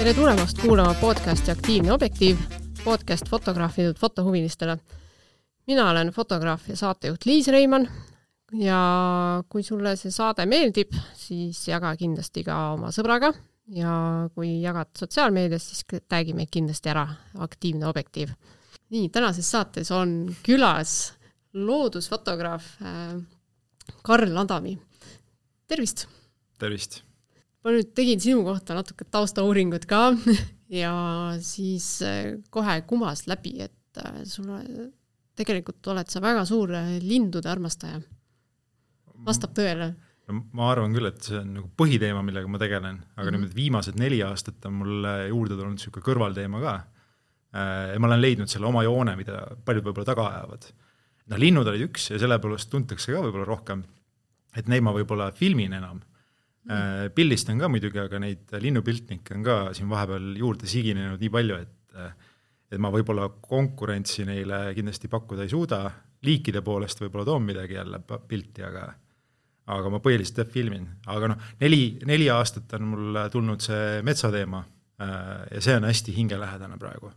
tere tulemast kuulama podcasti Aktiivne objektiiv, podcast fotograafidelt fotohuvilistele. mina olen fotograaf ja saatejuht Liis Reimann ja kui sulle see saade meeldib, siis jaga kindlasti ka oma sõbraga ja kui jagad sotsiaalmeedias, siis tag'i meid kindlasti ära, Aktiivne objektiiv. nii, tänases saates on külas loodusfotograaf äh, Karl Adami. tervist! tervist! Ma nüüd tegin sinu kohta natuke taustauuringut ka ja siis äh, kohe kumas läbi, et äh, sulle, tegelikult oled sa väga suur äh, lindude armastaja. vastab tõele? ma arvan küll, et see on nagu põhiteema, millega ma tegelen, aga mm -hmm. nüüd viimased neli aastat on mulle juurde tulnud niisugune kõrvalteema ka. ja ma olen leidnud selle oma joone, mida paljud võib-olla taga ajavad. noh, linnud olid üks ja sellepärast tuntakse ka võib-olla rohkem, et neid ma võib-olla filmin enam Äh, pildistan ka muidugi, aga neid linnupiltnikke on ka siin vahepeal juurde siginenud nii palju, et äh, et ma võib-olla konkurentsi neile kindlasti pakkuda ei suuda, liikide poolest võib-olla toon midagi jälle pilti, aga aga ma põhiliselt filmin, aga noh, neli, neli aastat on mul tulnud see metsateema äh, ja see on hästi hingelähedane praegu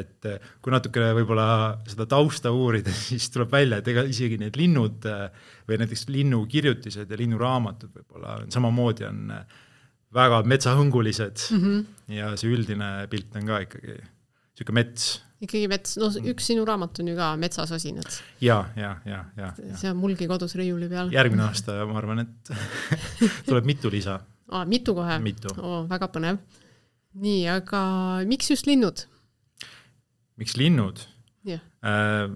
et eh, kui natukene võib-olla seda tausta uurida, siis tuleb välja, et ega isegi need linnud eh, või näiteks linnukirjutised ja linnuraamatud võib-olla samamoodi on eh, väga metsahõngulised mm -hmm. ja see üldine pilt on ka ikkagi niisugune mets. ikkagi mets, no üks sinu raamat on ju ka Metsasosinad. ja, ja, ja, ja, ja. see on mulgi kodus riiuli peal. järgmine aasta ma arvan, et tuleb mitu lisa. aa, mitu kohe? oh,. väga põnev. nii, aga miks just linnud? Miks linnud yeah.? Äh,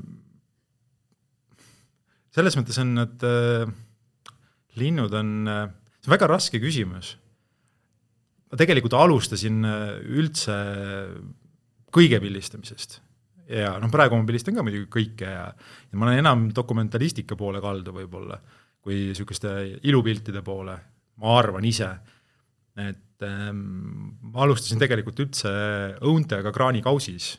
selles mõttes on nad äh,, linnud on äh,, see on väga raske küsimus. ma tegelikult alustasin üldse kõige pildistamisest ja noh, praegu ma pildistan ka muidugi kõike ja, ja ma olen enam dokumentalistika poole kaldu võib-olla kui niisuguste ilupiltide poole, ma arvan ise. et ähm, ma alustasin tegelikult üldse õuntega kraanikausis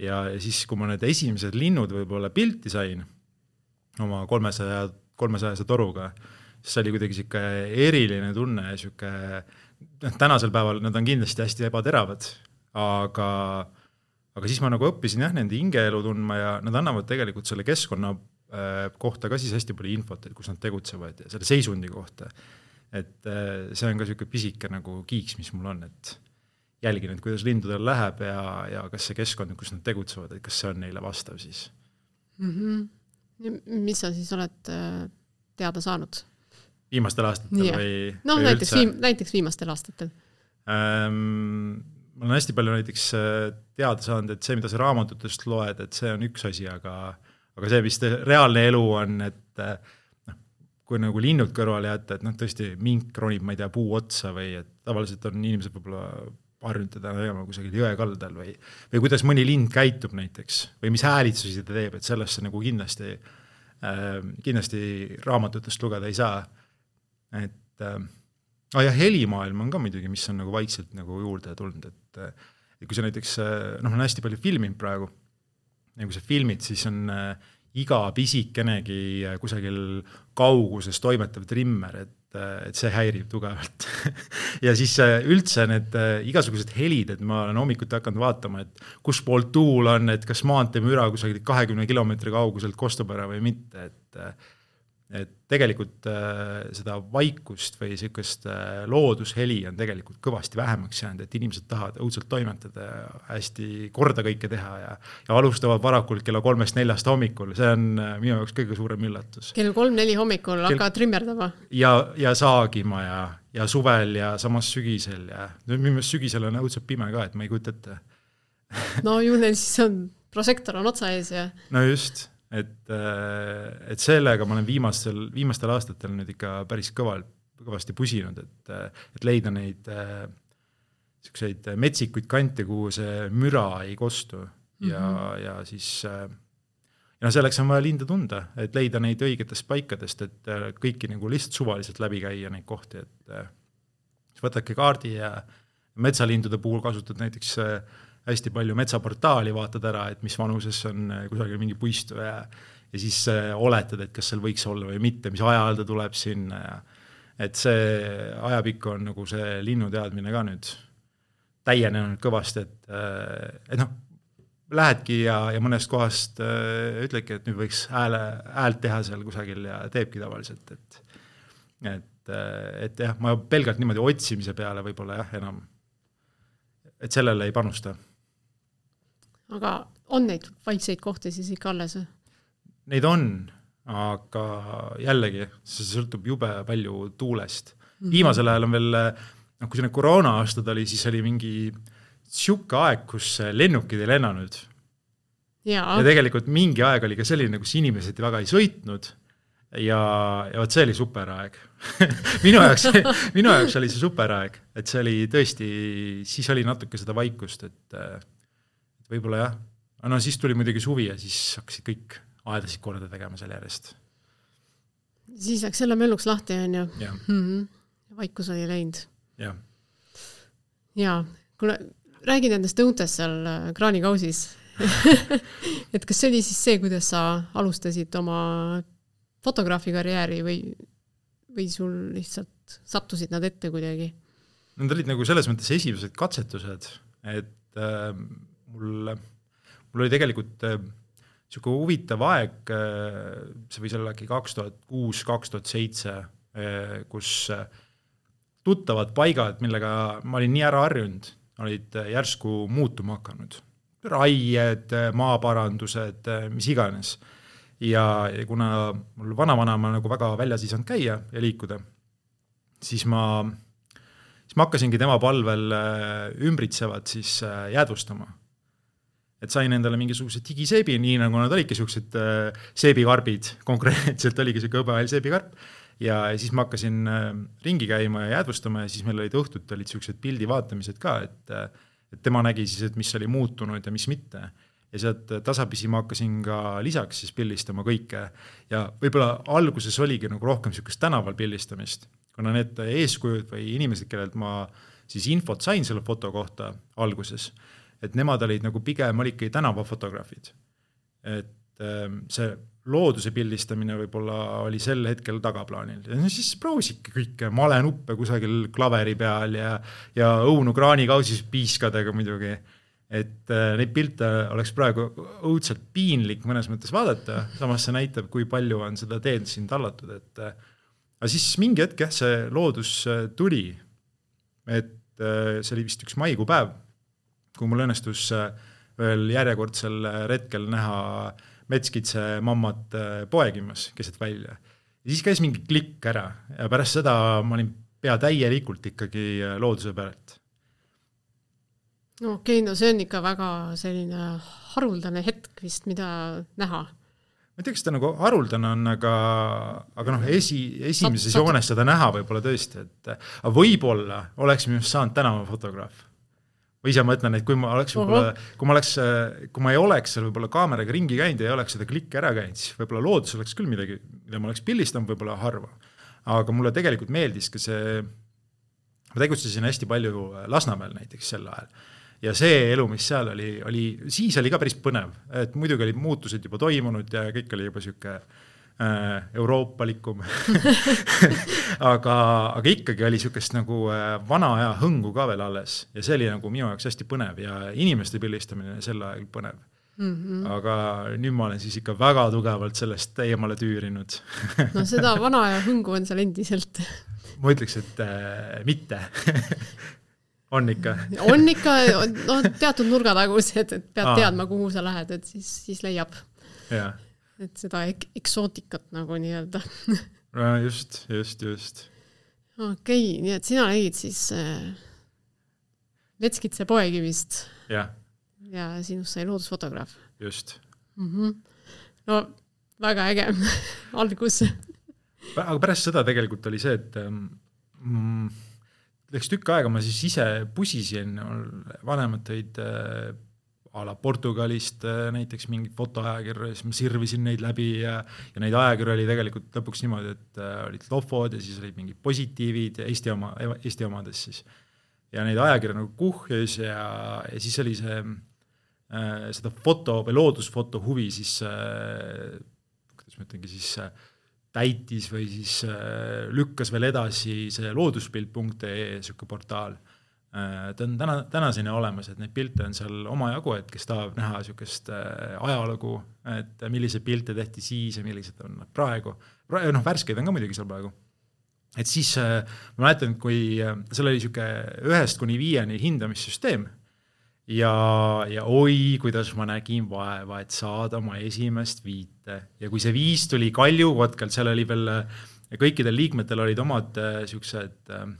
ja, siis, kui ma need esimesed linnud võib-olla pilti sain oma kolmesaja, kolmesajase toruga, siis see oli kuidagi niisugune eriline tunne, niisugune noh, tänasel päeval nad on kindlasti hästi ebateravad, aga aga siis ma nagu õppisin jah, nende hingeelu tundma ja nad annavad tegelikult selle keskkonna äh, kohta ka siis hästi palju infot, et kus nad tegutsevad ja selle seisundi kohta. et äh, see on ka niisugune pisike nagu kiiks, mis mul on, et jälgin, et kuidas lindudel läheb ja, ja kas see keskkond, kus nad tegutsevad, et kas see on neile vastav siis mm. -hmm. mis sa siis oled äh, teada saanud? viimastel aastatel ja. või? noh, näiteks viim-, näiteks viimastel aastatel ähm,. ma olen hästi palju näiteks äh, teada saanud, et see, mida sa raamatutest loed, et see on üks asi, aga aga see, mis reaalne elu on, et äh, noh, kui nagu linnud kõrvale jätta, et noh, tõesti mink ronib, ma ei tea, puu otsa või et tavaliselt on inimesed võib-olla harjunud teda nägema kusagil jõe kaldal või, või kuidas mõni lind käitub näiteks või mis häälitsusi ta teeb, et sellest sa nagu kindlasti äh,, kindlasti raamatutest lugeda ei saa. et äh, ah ja helimaailm on ka muidugi, mis on nagu vaikselt nagu juurde tulnud, et äh, kui sa näiteks äh, noh, ma olen hästi palju filminud praegu, ja kui sa filmid, siis on äh, iga pisikenegi kusagil kauguses toimetav trimmer, et et see häirib tugevalt ja siis äh, üldse need äh, igasugused helid, et ma olen hommikuti hakanud vaatama, et kuspoolt tuul on, et kas maanteemüra kusagilt kahekümne kilomeetri kauguselt kostub ära või mitte, et äh, et tegelikult äh, seda vaikust või niisugust äh, loodusheli on tegelikult kõvasti vähemaks jäänud, et inimesed tahavad õudselt toimetada ja hästi korda kõike teha ja ja alustavad varakult kella kolmest-neljast hommikul, see on äh, minu jaoks kõige suurem üllatus. kell kolm-neli hommikul Kel... hakkavad trimmerdama? ja, ja saagima ja, ja suvel ja samas sügisel ja minu meelest sügisel on õudselt pime ka, et ma ei kujuta ette no ju neil siis on, prožektor on otsa ees ja no just et, äh, et sellega ma olen viimastel, viimastel aastatel nüüd ikka päris kõvalt, kõvasti pusinud, et, et leida neid niisuguseid äh, metsikuid kante, kuhu see müra ei kostu ja mm, -hmm. ja siis äh, ja selleks on vaja linde tunda, et leida neid õigetest paikadest, et kõiki nagu lihtsalt suvaliselt läbi käia, neid kohti, et siis võtadki kaardi ja metsalindude puhul kasutad näiteks äh, hästi palju metsaportaali, vaatad ära, et mis vanuses on äh, kusagil mingi puistu ja ja siis äh, oletad, et kas seal võiks olla või mitte, mis ajal ta tuleb sinna ja et see ajapikku on nagu see linnuteadmine ka nüüd täienenud kõvasti, et, et noh, lähedki ja, ja mõnest kohast ütledki, et nüüd võiks hääle, häält teha seal kusagil ja teebki tavaliselt, et et, et jah, ma pelgalt niimoodi otsimise peale võib-olla jah, enam, et sellele ei panusta. Aga on neid vaikseid kohti siis ikka alles või? Neid on, aga jällegi, see sõltub jube palju tuulest mm. -hmm. viimasel ajal on veel, noh, kui nüüd koroona aastad oli, siis oli mingi sihuke aeg, kus lennukid ei lennanud. ja tegelikult mingi aeg oli ka selline, kus inimesed väga ei sõitnud ja, ja vot see oli super aeg minu jaoks, minu jaoks oli see super aeg, et see oli tõesti, siis oli natuke seda vaikust, et võib-olla jah, no siis tuli muidugi suvi ja siis hakkasid kõik aedasid korda tegema seal järjest. siis läks jälle mölluks lahti, on ju? Mm -hmm. vaikus oli läinud. jah. jaa, kuule, räägi nendest õuntest seal äh, kraanikausis et kas see oli siis see, kuidas sa alustasid oma fotograafi karjääri või, või sul lihtsalt sattusid nad ette kuidagi? Need olid nagu selles mõttes esimesed katsetused, et äh, mul, mul oli tegelikult niisugune äh, huvitav aeg äh,, see võis olla äkki kaks tuhat kuus, kaks tuhat seitse, äh, kus tuttavad paigad, millega ma olin nii ära harjunud, olid järsku muutuma hakanud. raied, maaparandused, mis iganes ja, kuna mul vanavanemma nagu väga väljas ei saanud käia ja liikuda, siis ma, siis ma hakkasingi tema palvel ümbritsevat siis jäädvustama. Et sain endale mingisuguse digiseebi, nii nagu nad olidki, siuksed äh, seebikarbid, konkreetselt oligi siuke hõbehall seebikarp. Ja siis ma hakkasin ringi käima ja jäädvustama ja siis meil olid õhtuti olid siuksed pildi vaatamised ka, et et tema nägi siis, et mis oli muutunud ja mis mitte. Ja sealt tasapisi ma hakkasin ka lisaks siis pildistama kõike. Ja võib-olla alguses oligi nagu rohkem niisugust tänaval pildistamist, kuna need eeskujud või inimesed, kellelt ma siis infot sain selle foto kohta alguses, et nemad olid nagu pigem olidki tänavafotograafid. et ähm, see looduse pildistamine võib-olla oli sel hetkel tagaplaanil ja siis proovisidki kõike malenuppe kusagil klaveri peal ja, ja õunu kraanikausis piiskadega muidugi et äh, neid pilte oleks praegu õudselt piinlik mõnes mõttes vaadata, samas see näitab, kui palju on seda teed siin tallatud, et äh, aga siis mingi hetk jah, see loodus äh, tuli. et see oli vist üks maikuu päev, kui mul õnnestus veel järjekordsel retkel näha metskitse mammat poegimas keset välja. ja siis käis mingi klikk ära ja pärast seda ma olin pea täielikult ikkagi looduse pealt no okei okay,, no see on ikka väga selline haruldane hetk vist, mida näha. ma ei tea, kas ta nagu haruldane on, aga, aga noh, esi, esimeses joones seda näha võib-olla tõesti, et aga võib-olla oleks minust saanud tänavafotograaf. Või ise mõtlen, et kui ma oleks võib-olla, kui ma oleks, kui ma ei oleks seal võib-olla kaameraga ringi käinud ja ei oleks seda klikki ära käinud, siis võib-olla loodus oleks küll midagi, mida ma oleks pildistanud võib-olla harva. aga mulle tegelikult meeldis ka see, ma tegutsesin hästi palju Lasnamäel näiteks sel ajal. Ja see elu, mis seal oli, oli, siis oli ka päris põnev, et muidugi olid muutused juba toimunud ja kõik oli juba sihuke äh, euroopalikum aga, aga ikkagi oli niisugust nagu äh, vana aja hõngu ka veel alles ja see oli nagu minu jaoks hästi põnev ja inimeste pildistamine sel ajal põnev mm. -hmm. aga nüüd ma olen siis ikka väga tugevalt sellest eemale tüürinud no seda vana aja hõngu on seal endiselt ma ütleks, et äh, mitte on ikka on ikka, noh, teatud nurgatagused, et pead Aa. teadma, kuhu sa lähed, et siis, siis leiab. Et seda ek eksootikat nagu nii-öelda just, just, just. okei okay,, nii et sina nägid siis äh, Vetskitse poekivist. jah. ja sinust sai loodusfotograaf. just mm. -hmm. no väga äge algus. aga pärast seda tegelikult oli see, et ähm, mm, läks tükk aega, ma siis ise pusisin, vanemad tõid äh, a la Portugalist äh, näiteks mingeid fotoajakirju ja siis ma sirvisin neid läbi ja, ja neid ajakirju oli tegelikult lõpuks niimoodi, et äh, olid lofod ja siis olid mingid positiivid ja Eesti oma, Eesti omades siis. ja neid ajakirju nagu kuhjas ja, ja siis oli see äh,, seda foto või loodusfoto huvi siis äh,, kuidas ma ütlengi siis äh, täitis või siis äh, lükkas veel edasi see looduspilt.ee niisugune portaal, ta on täna, tänaseni olemas, et neid pilte on seal omajagu, et kes tahab näha niisugust ajalugu, et milliseid pilte tehti siis ja millised on nad praegu. noh, värskeid on ka muidugi seal praegu et siis ma mäletan, kui seal oli niisugune ühest kuni viieni hindamissüsteem ja, ja oi, kuidas ma nägin vaeva, et saada oma esimest viite ja kui see viis tuli Kalju kotkalt, seal oli veel, kõikidel liikmetel olid omad niisugused äh, äh,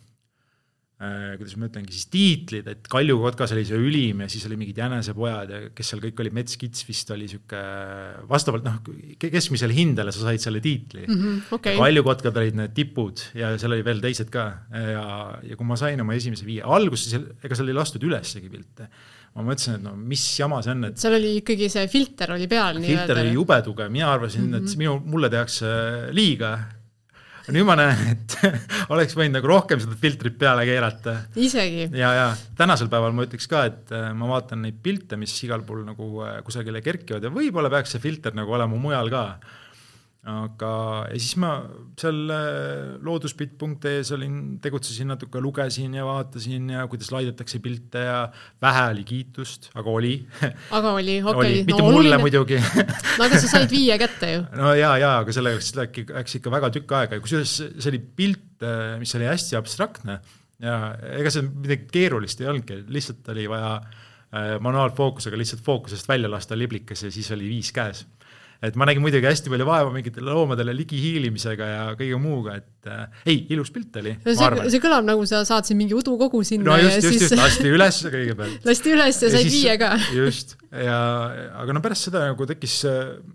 kuidas ma ütlengi siis tiitlid, et Kalju kotkas oli see ülim ja siis oli mingid jänesepojad ja kes seal kõik olid, Mets Kits vist oli niisugune, vastavalt noh, keskmisele hindele sa said selle tiitli mm. -hmm, okay. Kalju kotkad olid need tipud ja seal oli veel teised ka ja, ja kui ma sain oma esimese viie, alguses, ega seal ei lastud ülessegi pilte ma mõtlesin, et no mis jama see on, et seal oli ikkagi see filter oli peal filter oli jube tugev, mina arvasin mm, -hmm. et mhm. minu, mulle tehakse liiga. Nüüd ma näen, et oleks võinud nagu rohkem seda filtrit peale keerata. isegi? ja, ja tänasel päeval ma ütleks ka, et äh, ma vaatan neid pilte, mis igal pool nagu äh, kusagile kerkivad ja võib-olla peaks see filter nagu olema mujal ka aga, ja siis ma seal äh, looduspilt.ee-s olin, tegutsesin natuke, lugesin ja vaatasin ja kuidas laidetakse pilte ja vähe oli kiitust, aga oli. aga oli, okei okay.. mitte no, mulle oluline. muidugi no aga sa said viie kätte ju. no ja, ja, aga selleks läks, läks ikka väga tükk aega ja kusjuures see oli pilt, äh, mis oli hästi abstraktne ja ega see midagi keerulist ei olnudki, lihtsalt oli vaja äh, manuaalfookusega lihtsalt fookusest välja lasta liblikas ja siis oli viis käes et ma nägin muidugi hästi palju vaeva mingitele loomadele ligi hiilimisega ja kõige muuga, et äh, ei, ilus pilt oli. see, see kõlab nagu sa saatsid mingi udukogu sinna. no just, just, just, lasti üles kõigepealt. lasti üles ja, ja said viie ka. just, ja aga no pärast seda nagu tekkis,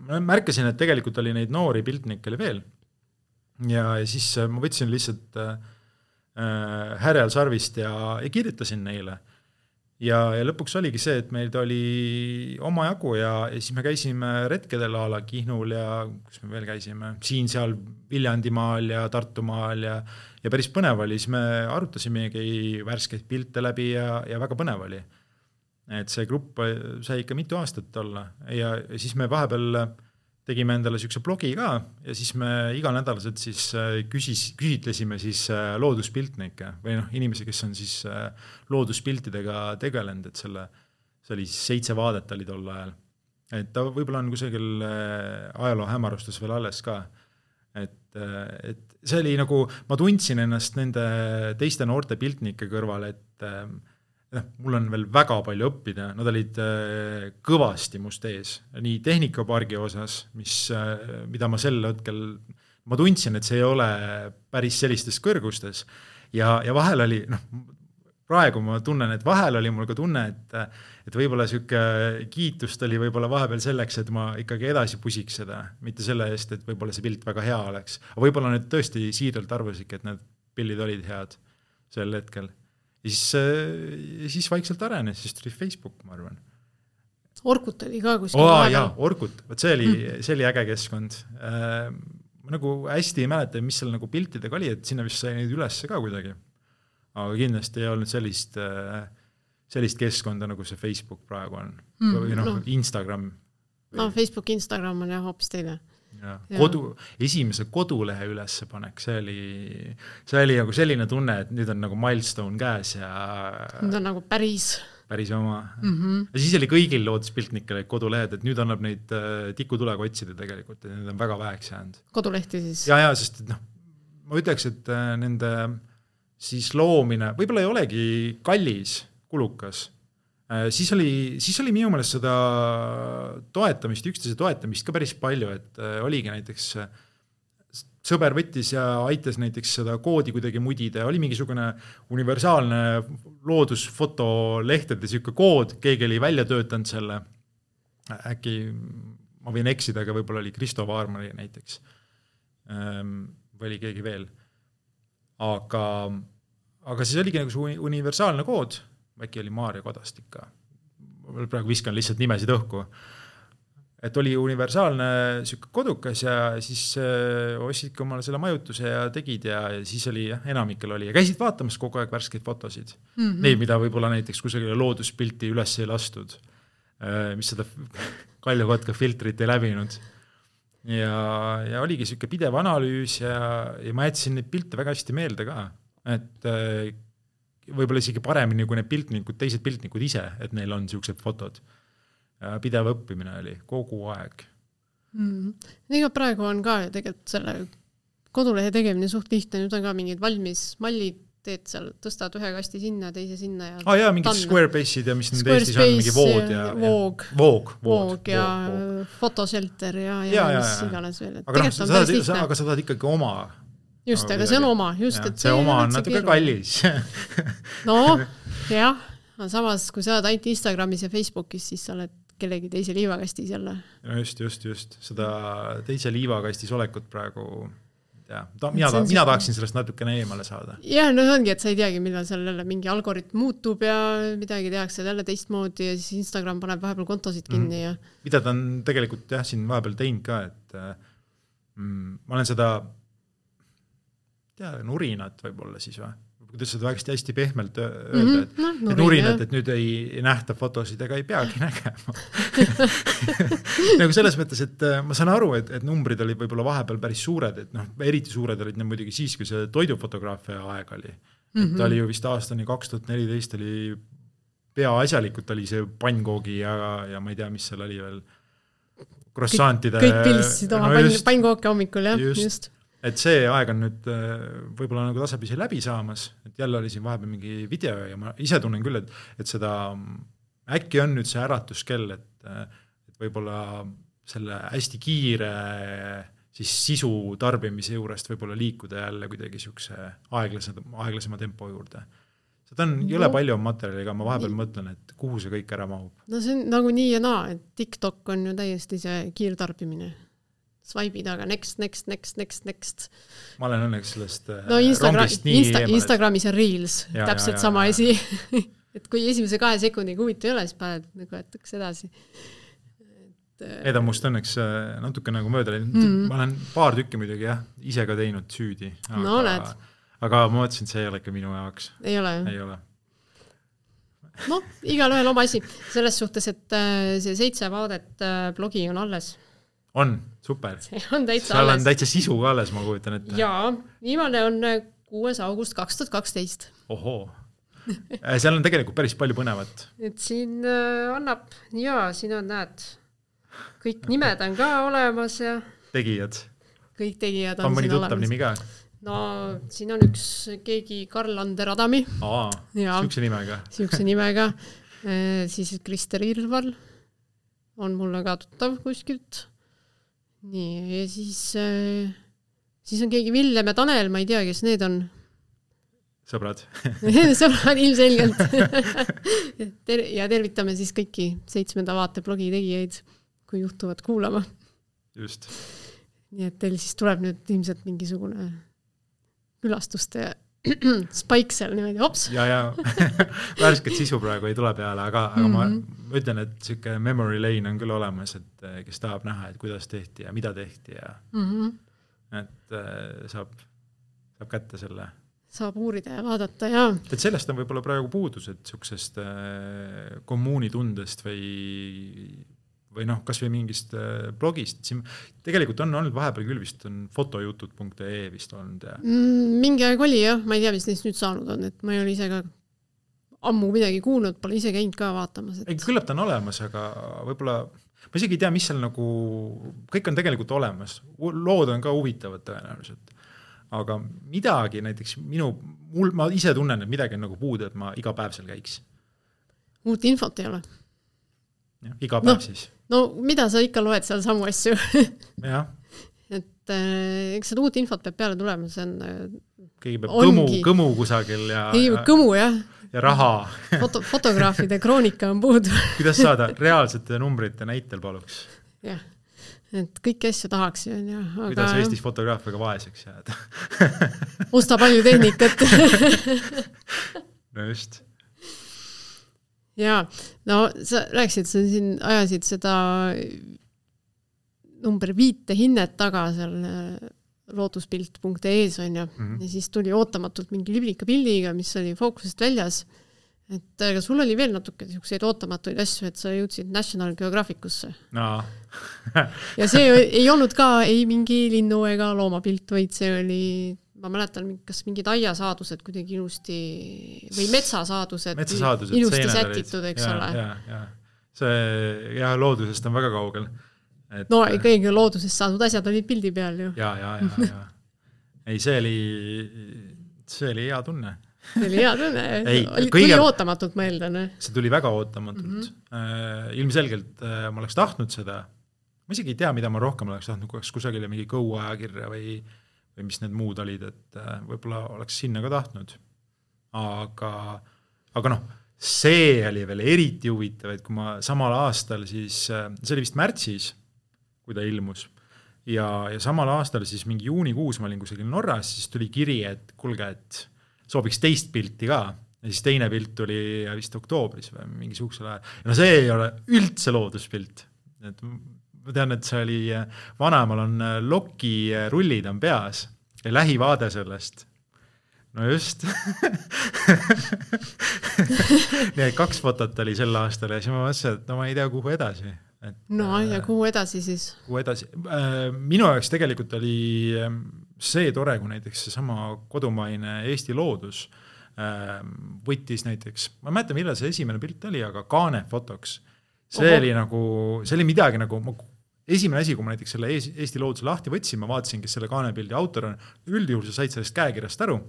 ma märkasin, et tegelikult oli neid noori piltnikke oli veel. ja, ja siis ma võtsin lihtsalt äh, äh, härjal sarvist ja, ja kirjutasin neile ja, ja lõpuks oligi see, et meil oli omajagu ja, ja siis me käisime retkedel a la Kihnul ja kus me veel käisime, siin-seal Viljandimaal ja Tartumaal ja ja päris põnev oli, siis me arutasimegi värskeid pilte läbi ja, ja väga põnev oli. et see grupp sai ikka mitu aastat olla. Ja, siis me vahepeal tegime endale niisuguse blogi ka ja siis me iganädalaselt siis äh, küsis, küsitlesime siis äh, looduspiltnikke või noh, inimesi, kes on siis äh, looduspiltidega tegelenud, et selle, see oli siis seitse vaadet oli tol ajal. et ta võib-olla on kusagil ajaloo hämarustes veel alles ka. et, et see oli nagu, ma tundsin ennast nende teiste noorte piltnike kõrval, et noh, mul on veel väga palju õppida, nad olid äh, kõvasti must ees, nii tehnikapargi osas, mis, äh, mida ma sel hetkel, ma tundsin, et see ei ole päris sellistes kõrgustes. Ja, ja vahel oli, noh, praegu ma tunnen, et vahel oli mul ka tunne, et et võib-olla niisugune kiitust oli võib-olla vahepeal selleks, et ma ikkagi edasi pusiks seda, mitte selle eest, et võib-olla see pilt väga hea oleks. aga võib-olla nad tõesti siiralt arvasidki, et need pildid olid head sel hetkel ja siis, siis vaikselt arenes, siis tuli Facebook, ma arvan. Orkut oli ka kuskil oh,. jaa, Orkut, vot see oli mm., see oli äge keskkond äh,. ma nagu hästi ei mäleta, mis seal nagu piltidega oli, et sinna vist sai neid üles ka kuidagi. aga kindlasti ei olnud sellist äh,, sellist keskkonda, nagu see Facebook praegu on mm, või noh no., Instagram. no Facebook, Instagram on jah hoopis teine kodu, esimese kodulehe ülespanek, see oli, see oli nagu selline tunne, et nüüd on nagu milstone käes ja nüüd on nagu päris päris oma mm. -hmm. ja siis oli kõigil looduspiltnikel kodulehed, et nüüd annab neid äh, tikutulega otsida tegelikult, et need on väga väheks jäänud. kodulehti siis? ja, ja sest noh, ma ütleks, et äh, nende siis loomine võib-olla ei olegi kallis, kulukas siis oli, siis oli minu meelest seda toetamist, üksteise toetamist ka päris palju, et äh, oligi näiteks äh, sõber võttis ja aitas näiteks seda koodi kuidagi mudida ja oli mingisugune universaalne loodusfotolehtede niisugune kood, keegi oli välja töötanud selle, äkki ma võin eksida, aga võib-olla oli Kristo Vaarma näiteks. Ähm, või oli keegi veel. aga, aga siis oligi nagu see universaalne kood äkki oli Maarja Kadastik ka, ma praegu viskan lihtsalt nimesid õhku, et oli universaalne niisugune kodukas ja siis äh, ostsidki omale selle majutuse ja tegid ja, ja siis oli jah, enamikel oli ja käisid vaatamas kogu aeg värskeid fotosid mm. -hmm. Neid, mida võib-olla näiteks kusagile looduspilti üles ei lastud äh,, mis seda Kalju Kotka filtrit ei läbinud. ja, ja oligi niisugune pidev analüüs ja, ja ma jätsin neid pilte väga hästi meelde ka, et äh, võib-olla isegi paremini kui need piltnikud, teised piltnikud ise, et neil on niisugused fotod. pidev õppimine oli kogu aeg. Mm.. ega praegu on ka ju tegelikult selle kodulehe tegemine suht lihtne, nüüd on ka mingid valmis mallid, teed seal, tõstad ühe kasti sinna, teise sinna ja aa ah, jaa, mingid Squarebase'id ja mis nüüd Eestis on, mingi vood ja, ja Voog, Voog, Voog ja Photoshelter ja, ja, ja, ja, mis iganes veel, et aga noh, tegelikult on päris lihtne. aga sa saad ikkagi oma just, aga see on oma, just, et see oma on natuke kallis. Noh, jah, aga samas, kui sa oled ainult Instagramis ja Facebookis, siis sa oled kellegi teise liivakastis jälle. no just, just, just, seda teise liivakastis olekut praegu tea, ta, mina, on mina tahaksin sellest natukene eemale saada. jah, no see ongi, et sa ei teagi, millal seal jälle mingi algoritm muutub ja midagi tehakse jälle teistmoodi ja siis Instagram paneb vahepeal kontosid kinni ja mida ta on tegelikult jah, siin vahepeal teinud ka, et mm, ma olen seda, tea, nurinat võib-olla siis või? kuidas seda hästi, hästi pehmelt öelda, et noh, et nurin, nurinat, jah. et nüüd ei, ei nähta fotosid ega ei peagi nägema nagu selles mõttes, et äh, ma saan aru, et, et numbrid olid võib-olla vahepeal päris suured, et noh, eriti suured olid need muidugi siis, kui see toidufotograafia aeg oli mm. -hmm. et ta oli ju vist aastani kaks tuhat neliteist oli peaasjalikult oli see pannkoogi ja, ja ma ei tea, mis seal oli veel, croissantide kõik pildistasid oma no pannkooke hommikul jah, just, just.. Et see aeg on nüüd äh, võib-olla nagu tasapisi läbi saamas, et jälle oli siin vahepeal mingi video ja ma ise tunnen küll, et, et seda, äkki on nüüd see äratuskell, et, äh, et võib-olla selle hästi kiire siis sisu tarbimise juurest võib-olla liikuda jälle kuidagi niisuguse aeglasema, aeglasema tempo juurde. seda on jõle No. palju materjali, aga ma vahepeal mõtlen, et kuhu see kõik ära mahub. no see on nagu nii ja naa, et TikTok on ju täiesti see kiirtarbimine. Swipe'i taga next, next, next, next, next. ma olen õnneks sellest äh, no Instagram, rongist nii Insta, Instagramis on Reels, täpselt ja, sama ja. asi et kui esimese kahe sekundiga huvitav ei ole, siis paned nagu edasi. et äh, Need on must õnneks äh, natuke nagu mööda läinud mm., ma olen paar tükki muidugi jah, ise ka teinud süüdi. No näed. aga ma mõtlesin, et see ei ole ikka minu jaoks, ei ole jah? ei ole. noh, igalühel oma asi, selles suhtes, et äh, see seitse vaadet äh, blogi on alles, on, super. on seal on alles. täitsa sisu ka alles, ma kujutan ette. jaa, viimane on äh, kuues august kaks tuhat kaksteist. ohoo. seal on tegelikult päris palju põnevat. et siin äh, annab, jaa, siin on, näed, kõik nimed on ka olemas ja tegijad, kõik tegijad on on siin olemas. nimi ka? no siin on üks keegi Karl-Ander Adami, aa, siukse nimega. siukse nimega, siis Krister Irval on mulle ka tuttav kuskilt. Nii, ja siis, siis on keegi Villem ja Tanel, ma ei tea, kes need on sõbrad. sõbrad ilmselgelt Ter. ja tervitame siis kõiki seitsmenda vaate blogi tegijaid, kui juhtuvad kuulama. just. nii et teil siis tuleb nüüd ilmselt mingisugune külastuste spike seal niimoodi, hops. ja, ja värsket sisu praegu ei tule peale, aga, aga mm -hmm. Mhm. ma ütlen, et sihuke memory lane on küll olemas, et eh, kes tahab näha, et kuidas tehti ja mida tehti ja Mm -hmm. et äh, saab, saab kätte selle. saab uurida ja vaadata ja et sellest on võib-olla praegu puudus, et niisugusest äh, kommuunitundest või, või noh, kasvõi mingist äh, blogist, siin tegelikult on olnud vahepeal küll vist on fotojutud.ee vist olnud ja mm, mingi aeg oli jah, ma ei tea, mis neist nüüd saanud on, et ma ei ole ise ka ammu midagi kuulnud, pole ise käinud ka vaatamas, ei et küllap ta on olemas, aga võib-olla ma isegi ei tea, mis seal nagu, kõik on tegelikult olemas, lood on ka huvitavad tõenäoliselt. aga midagi näiteks minu, mul, ma ise tunnen, et midagi on nagu puudu, et ma iga päev seal käiks. uut infot ei ole. iga päev Noh. siis, no mida sa ikka loed seal samu asju et äh, eks seda uut infot peab peale tulema, see on äh, keegi peab Ongi. kõmu, kõmu kusagil ja, ei ja, kõmu jah, ja raha. foto, fotograafide kroonika on puudu, kuidas saada reaalsete numbrite näitel paluks, jah. et kõiki asju tahaks ju onju, kuidas aga Eestis fotograafiaga vaeseks jääda. osta palju tehnikat no just, jaa, no sa rääkisid, sa siin ajasid seda number viite hinnet taga seal äh, looduspilt.ee-s onju mm, Mhm. -hmm. ja siis tuli ootamatult mingi liblika pildiga, mis oli fookusest väljas. et aga sul oli veel natuke siukseid ootamatuid asju, et sa jõudsid National Geographicusse no ja see ei olnud ka ei mingi linnu ega loomapilt, vaid see oli ma mäletan, kas mingid aiasaadused kuidagi ilusti või metsasaadused, metsasaadused ilusti sätitud, eks ja, ole. see jah, loodusest on väga kaugel. no ikkagi loodusest saadud asjad olid pildi peal ju. ja, ja, ja, ja ei, see oli, see oli hea tunne see oli hea tunne, kõige... tuli ootamatult, ma eeldan. see tuli väga ootamatult mm. -hmm. ilmselgelt äh, ma oleks tahtnud seda, ma isegi ei tea, mida ma rohkem oleks tahtnud, kas kusagile mingi Go ajakirja või, või mis need muud olid, et äh, võib-olla oleks sinna ka tahtnud. aga, aga noh, see oli veel eriti huvitav, et kui ma samal aastal siis, see oli vist märtsis, kui ta ilmus ja, ja samal aastal siis mingi juunikuus ma olin kusagil Norras, siis tuli kiri, et kuulge, et sooviks teist pilti ka ja siis teine pilt tuli vist oktoobris või mingi sihukesel ajal. no see ei ole üldse looduspilt, et ma tean, et see oli, vanaemal on Loki rullid on peas ja lähivaade sellest. no just nii et kaks fotot oli sel aastal ja siis ma mõtlesin, et no ma ei tea, kuhu edasi no ja äh, kuhu edasi siis? kuhu edasi, äh, minu jaoks tegelikult oli ähm, see tore, kui näiteks seesama kodumaine Eesti loodus ähm, võttis näiteks, ma ei mäleta, millal see esimene pilt oli, aga kaane fotoks. see Oho. oli nagu, see oli midagi nagu, esimene asi, kui ma näiteks selle Eesti looduse lahti võtsin, ma vaatasin, kes selle kaanepildi autor on, üldjuhul sa said sellest käekirjast aru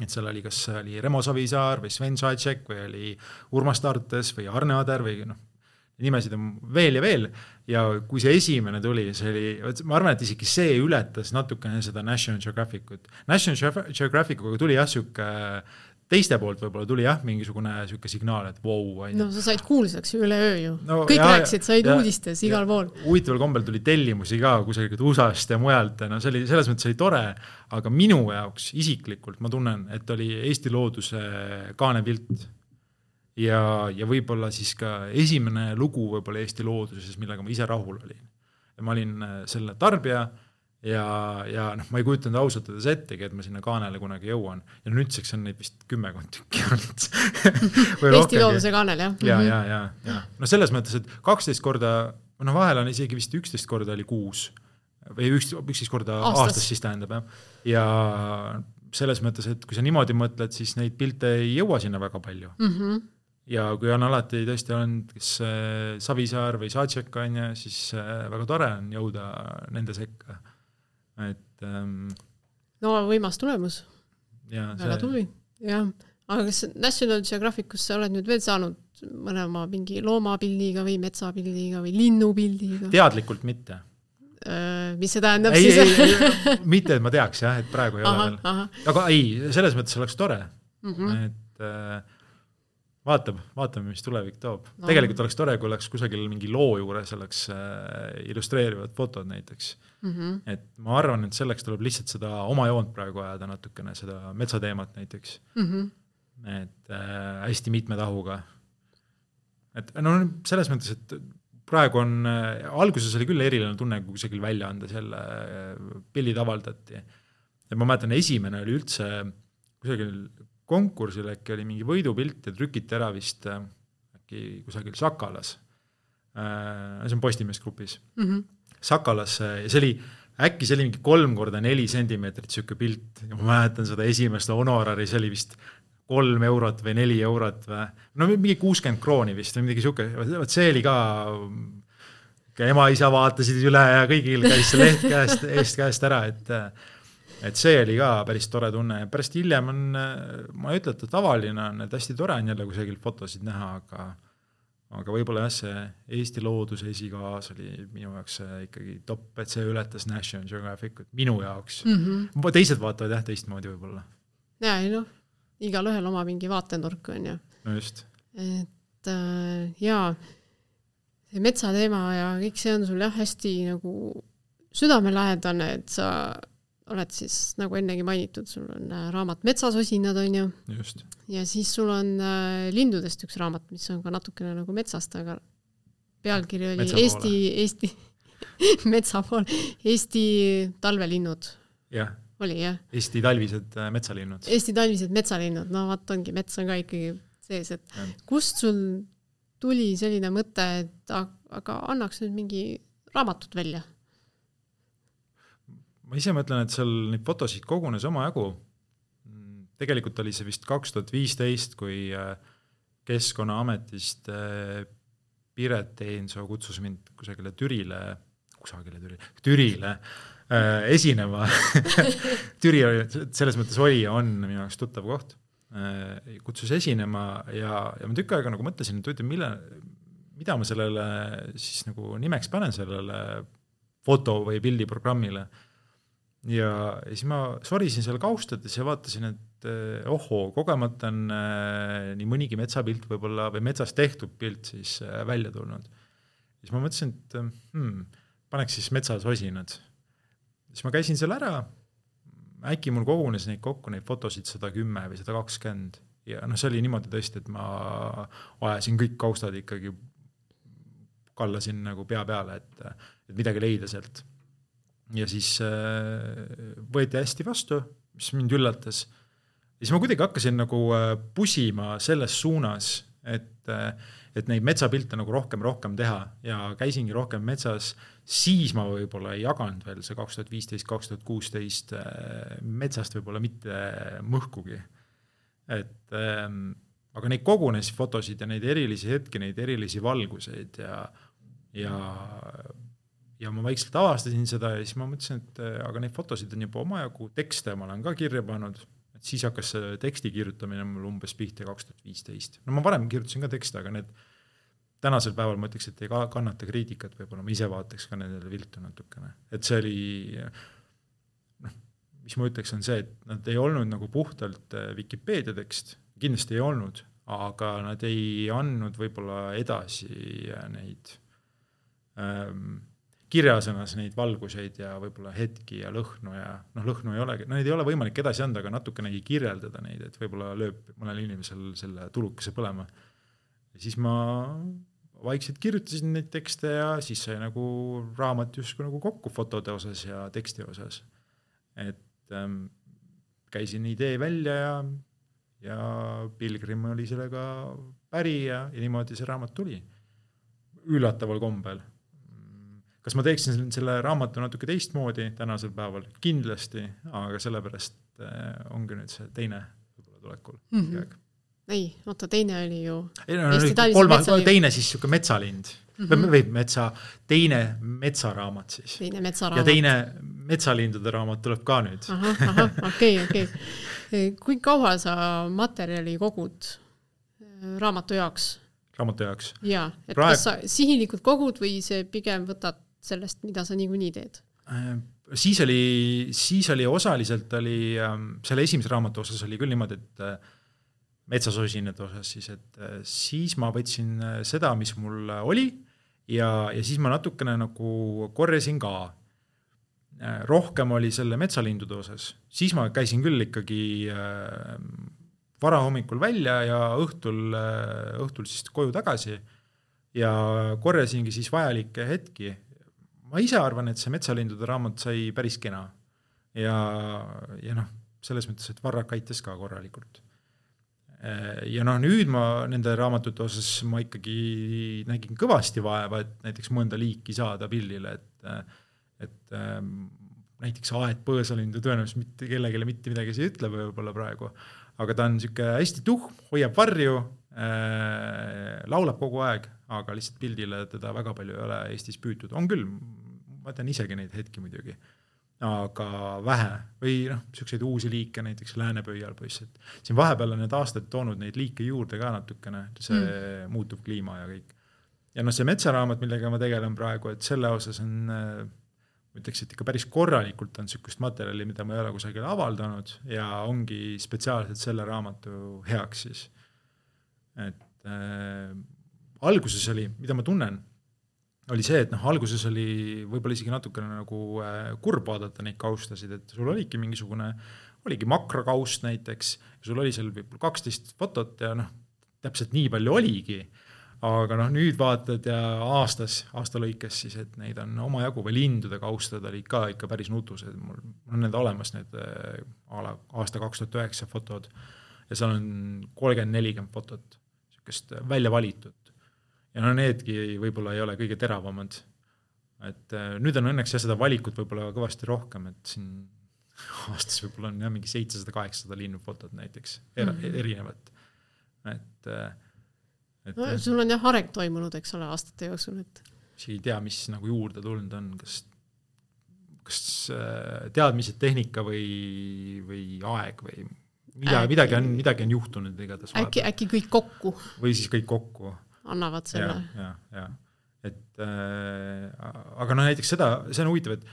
et seal oli, kas oli Remo Savisaar või Sven Saetšek või oli Urmas Tartes või Arne Ader või noh, nimesid on veel ja veel ja kui see esimene tuli, see oli, ma arvan, et isegi see ületas natukene seda National Geographic ut. National Geographicuga tuli jah, sihuke teiste poolt võib-olla tuli jah, mingisugune niisugune signaal, et vau wow,. no sa said kuulsaks üleöö ju no,. kõik ja, rääkisid, said ja, uudistes igal pool. huvitaval kombel tuli tellimusi ka kusagilt USA-st ja mujalt ja no see oli, selles mõttes oli tore, aga minu jaoks isiklikult ma tunnen, et oli Eesti looduse kaanepilt ja, ja võib-olla siis ka esimene lugu võib-olla Eesti looduses, millega ma ise rahul olin. ja ma olin äh, selle tarbija ja, ja noh, ma ei kujutanud ausalt öeldes ettegi, et ma sinna kaanele kunagi jõuan. Ja nüüdseks on neid vist kümmekond tükki olnud. Eesti looduse kaanel, jah? ja, ja, ja, ja. Noh, selles mõttes, et kaksteist korda, noh, vahel on isegi vist üksteist korda oli kuus. Või üks, üksteist korda aastas, aastas siis tähendab jah, ja selles mõttes, et kui sa niimoodi mõtled, siis neid pilte ei jõua sinna väga palju. Mm. -hmm ja kui on alati tõesti olnud kas äh, Savisaar või Saatšek on ju, siis äh, väga tore on jõuda nende sekka, et ähm, no võimas tulemus. väga see... tubli, jah. aga kas National Geographicus sa oled nüüd veel saanud mõne oma mingi loomapildiga või metsapildiga või linnupildiga? teadlikult mitte äh, mis see tähendab ei, siis? mitte, et ma teaks jah, et praegu ei aha, ole veel. aga ei, selles mõttes oleks tore mm, -hmm. et äh, vaatab, vaatame, mis tulevik toob no.. tegelikult oleks tore, kui oleks kusagil mingi loo juures oleks äh, illustreerivad fotod näiteks mm. -hmm. et ma arvan, et selleks tuleb lihtsalt seda oma joont praegu ajada natukene, seda metsateemat näiteks mm. -hmm. et äh, hästi mitme tahuga. et no selles mõttes, et praegu on äh,, alguses oli küll eriline tunne, kui kusagil väljaandes jälle äh, pildid avaldati. et ma mäletan, esimene oli üldse kusagil konkursil äkki oli mingi võidupilt ja trükiti ära vist äh, äkki kusagil Sakalas äh,, see on Postimees grupis mm, -hmm. Sakalas ja see oli, äkki see oli mingi kolm korda neli sentimeetrit niisugune pilt. Ja ma mäletan seda esimest honorari, see oli vist kolm eurot või neli eurot või no mingi kuuskümmend krooni vist või midagi niisugune, vot see oli ka ema-isa vaatasid üle ja kõigil käis see leht käest, eest käest ära, et et see oli ka päris tore tunne. Ja pärast hiljem on, ma ei ütle, et ta tavaline on, et hästi tore on jälle kusagil fotosid näha, aga aga võib-olla jah, see Eesti looduse esikaas oli minu jaoks ikkagi top, et see ületas National Geographicut minu jaoks mm. -hmm. teised vaatavad jah teistmoodi võib-olla. jaa, ei noh, igalühel oma mingi vaatenurk on ju. no just. et äh, jaa, see metsateema ja kõik see on sul jah, hästi nagu südamelähedane, et sa oled siis nagu ennegi mainitud, sul on äh, raamat Metsasosinad, on ju. ja siis sul on äh, lindudest üks raamat, mis on ka natukene nagu metsast, aga pealkiri oli metsa Eesti, Eesti metsa pool, Eesti talvelinnud. jah. oli jah? Eesti talvised äh, metsalinnud. Eesti talvised metsalinnud, no vot ongi, mets on ka ikkagi sees, et ja. kust sul tuli selline mõte, et aga annaks nüüd mingi raamatut välja ma ise mõtlen, et seal neid fotosid kogunes omajagu. tegelikult oli see vist kaks tuhat viisteist, kui äh, Keskkonnaametist äh, Piret Eensoo kutsus mind kusagile Türile, kusagile Türile, Türile äh, esinema Türi oli, selles mõttes oli ja on minu jaoks tuttav koht äh,. kutsus esinema ja, ja ma tükk aega nagu mõtlesin, et huvitav, mille, mida ma sellele siis nagu nimeks panen, sellele foto või pildiprogrammile. Ja, siis ma sorisin seal kaustades ja vaatasin, et eh, ohoo, kogemata on eh, nii mõnigi metsapilt võib-olla või metsas tehtud pilt siis eh, välja tulnud. siis ma mõtlesin, et hmm, paneks siis metsas osinad. siis ma käisin seal ära, äkki mul kogunes neid kokku, neid fotosid sada kümme või sada kakskümmend ja noh, see oli niimoodi tõesti, et ma ajasin kõik kaustad ikkagi kallasin nagu pea peale, et, et midagi leida sealt. Ja siis äh, võeti hästi vastu, mis mind üllatas. ja siis ma kuidagi hakkasin nagu äh, pusima selles suunas, et, äh, et neid metsapilte nagu rohkem, rohkem teha ja käisingi rohkem metsas, siis ma võib-olla ei jaganud veel see kaks tuhat viisteist, kaks tuhat kuusteist metsast võib-olla mitte mõhkugi. et ähm, aga neid kogunes fotosid ja neid erilisi hetki, neid erilisi valguseid ja, ja, ja ma vaikselt avastasin seda ja siis ma mõtlesin, et aga neid fotosid on juba omajagu, tekste ma olen ka kirja pannud, et siis hakkas see teksti kirjutamine mul umbes pihta kaks tuhat viisteist. no ma varem kirjutasin ka tekste, aga need tänasel päeval ma ütleks, et ei kannata kriitikat, võib-olla ma ise vaataks ka nendele viltu natukene, et see oli noh, mis ma ütleks, on see, et nad ei olnud nagu puhtalt Vikipeedia tekst, kindlasti ei olnud, aga nad ei andnud võib-olla edasi neid ähm, kirjasõnas neid valguseid ja võib-olla hetki ja lõhnu ja noh, lõhnu ei olegi, no neid ei ole võimalik edasi anda, aga natukenegi kirjeldada neid, et võib-olla lööb mõnel inimesel selle tulukese põlema. siis ma vaikselt kirjutasin neid tekste ja siis sai nagu raamat justkui nagu kokku fotode osas ja teksti osas. et ähm, käisin idee välja ja ja Pilgrim oli sellega päri ja, ja niimoodi see raamat tuli. üllataval kombel. Kas ma teeksin selle raamatu natuke teistmoodi tänasel päeval? kindlasti, aga sellepärast äh, ongi nüüd see teine võib-olla tulekul mm. -hmm. ei, oota, teine oli ju. ei no, no kolmas, teine siis sihuke metsalind mm -hmm. või metsa, teine metsaraamat siis. teine metsaraamat. ja teine metsalindude raamat tuleb ka nüüd. ahah, ahah, okei, okei kui kaua sa materjali kogud äh, raamatu jaoks? raamatu jaoks? jaa, et Praegu... kas sa sihilikult kogud või see pigem võtad sellest, mida sa niikuinii teed? Äh, siis oli, siis oli osaliselt oli, ähm, selle esimese raamatu osas oli küll niimoodi, et äh, metsasosinade osas siis, et siis ma võtsin seda, mis mul oli ja, ja siis ma natukene nagu korjasin ka Äh, rohkem oli selle metsalindude osas, siis ma käisin küll ikkagi äh, varahommikul välja ja õhtul, äh, õhtul siis koju tagasi ja korjasingi siis vajalikke hetki. Ma ise arvan, et see metsalindude raamat sai päris kena ja, ja noh, selles mõttes, et Varrak aitas ka korralikult. ja noh, nüüd ma nende raamatute osas ma ikkagi nägin kõvasti vaeva, et näiteks mõnda liiki saada pildile, et et ähm, näiteks aedpõõsalindu tõenäoliselt mitte kellelegi mitte midagi ei ütle võib-olla praegu, aga ta on niisugune hästi tuhm, hoiab varju äh,, laulab kogu aeg, aga lihtsalt pildile teda väga palju ei ole Eestis püütud, on küll, ma tean isegi neid hetki muidugi, aga vähe või noh, niisuguseid uusi liike näiteks läänepöialpoiss, et siin vahepeal on need aastad toonud neid liike juurde ka natukene, see mm. muutuv kliima ja kõik. ja noh, see metsaraamat, millega ma tegelen praegu, et selle osas on ma ütleks, et ikka päris korralikult on niisugust materjali, mida ma ei ole kusagil avaldanud ja ongi spetsiaalselt selle raamatu heaks siis. et äh, alguses oli, mida ma tunnen, oli see, et noh, alguses oli võib-olla isegi natukene nagu äh, kurb vaadata neid kaustasid, et sul oligi mingisugune, oligi makrokaust näiteks, sul oli seal võib-olla kaksteist fotot ja noh, täpselt nii palju oligi aga noh, nüüd vaatad ja aastas, aasta lõikes siis, et neid on omajagu või lindude kaustad olid ka ikka päris nutused, mul on need olemas, need äh, a la aasta kaks tuhat üheksa fotod ja seal on kolmkümmend, nelikümmend fotot, niisugust välja valitud. Ja no needki võib-olla ei ole kõige teravamad. et äh, nüüd on õnneks jah, seda valikut võib-olla kõvasti rohkem, et siin aastas võib-olla on jah, mingi seitsesada, kaheksasada linnufotot näiteks er, -hmm. erinevat, et, äh, et no, sul on jah areng toimunud, eks ole, aastate jooksul, et siis ei tea, mis nagu juurde tulnud on, kas kas teadmised, tehnika või, või aeg või mida, midagi on, midagi on juhtunud igatahes. äkki, äkki kõik kokku? või siis kõik kokku. Annavad selle. ja, ja, ja, et äh, aga noh, näiteks seda, see on huvitav, et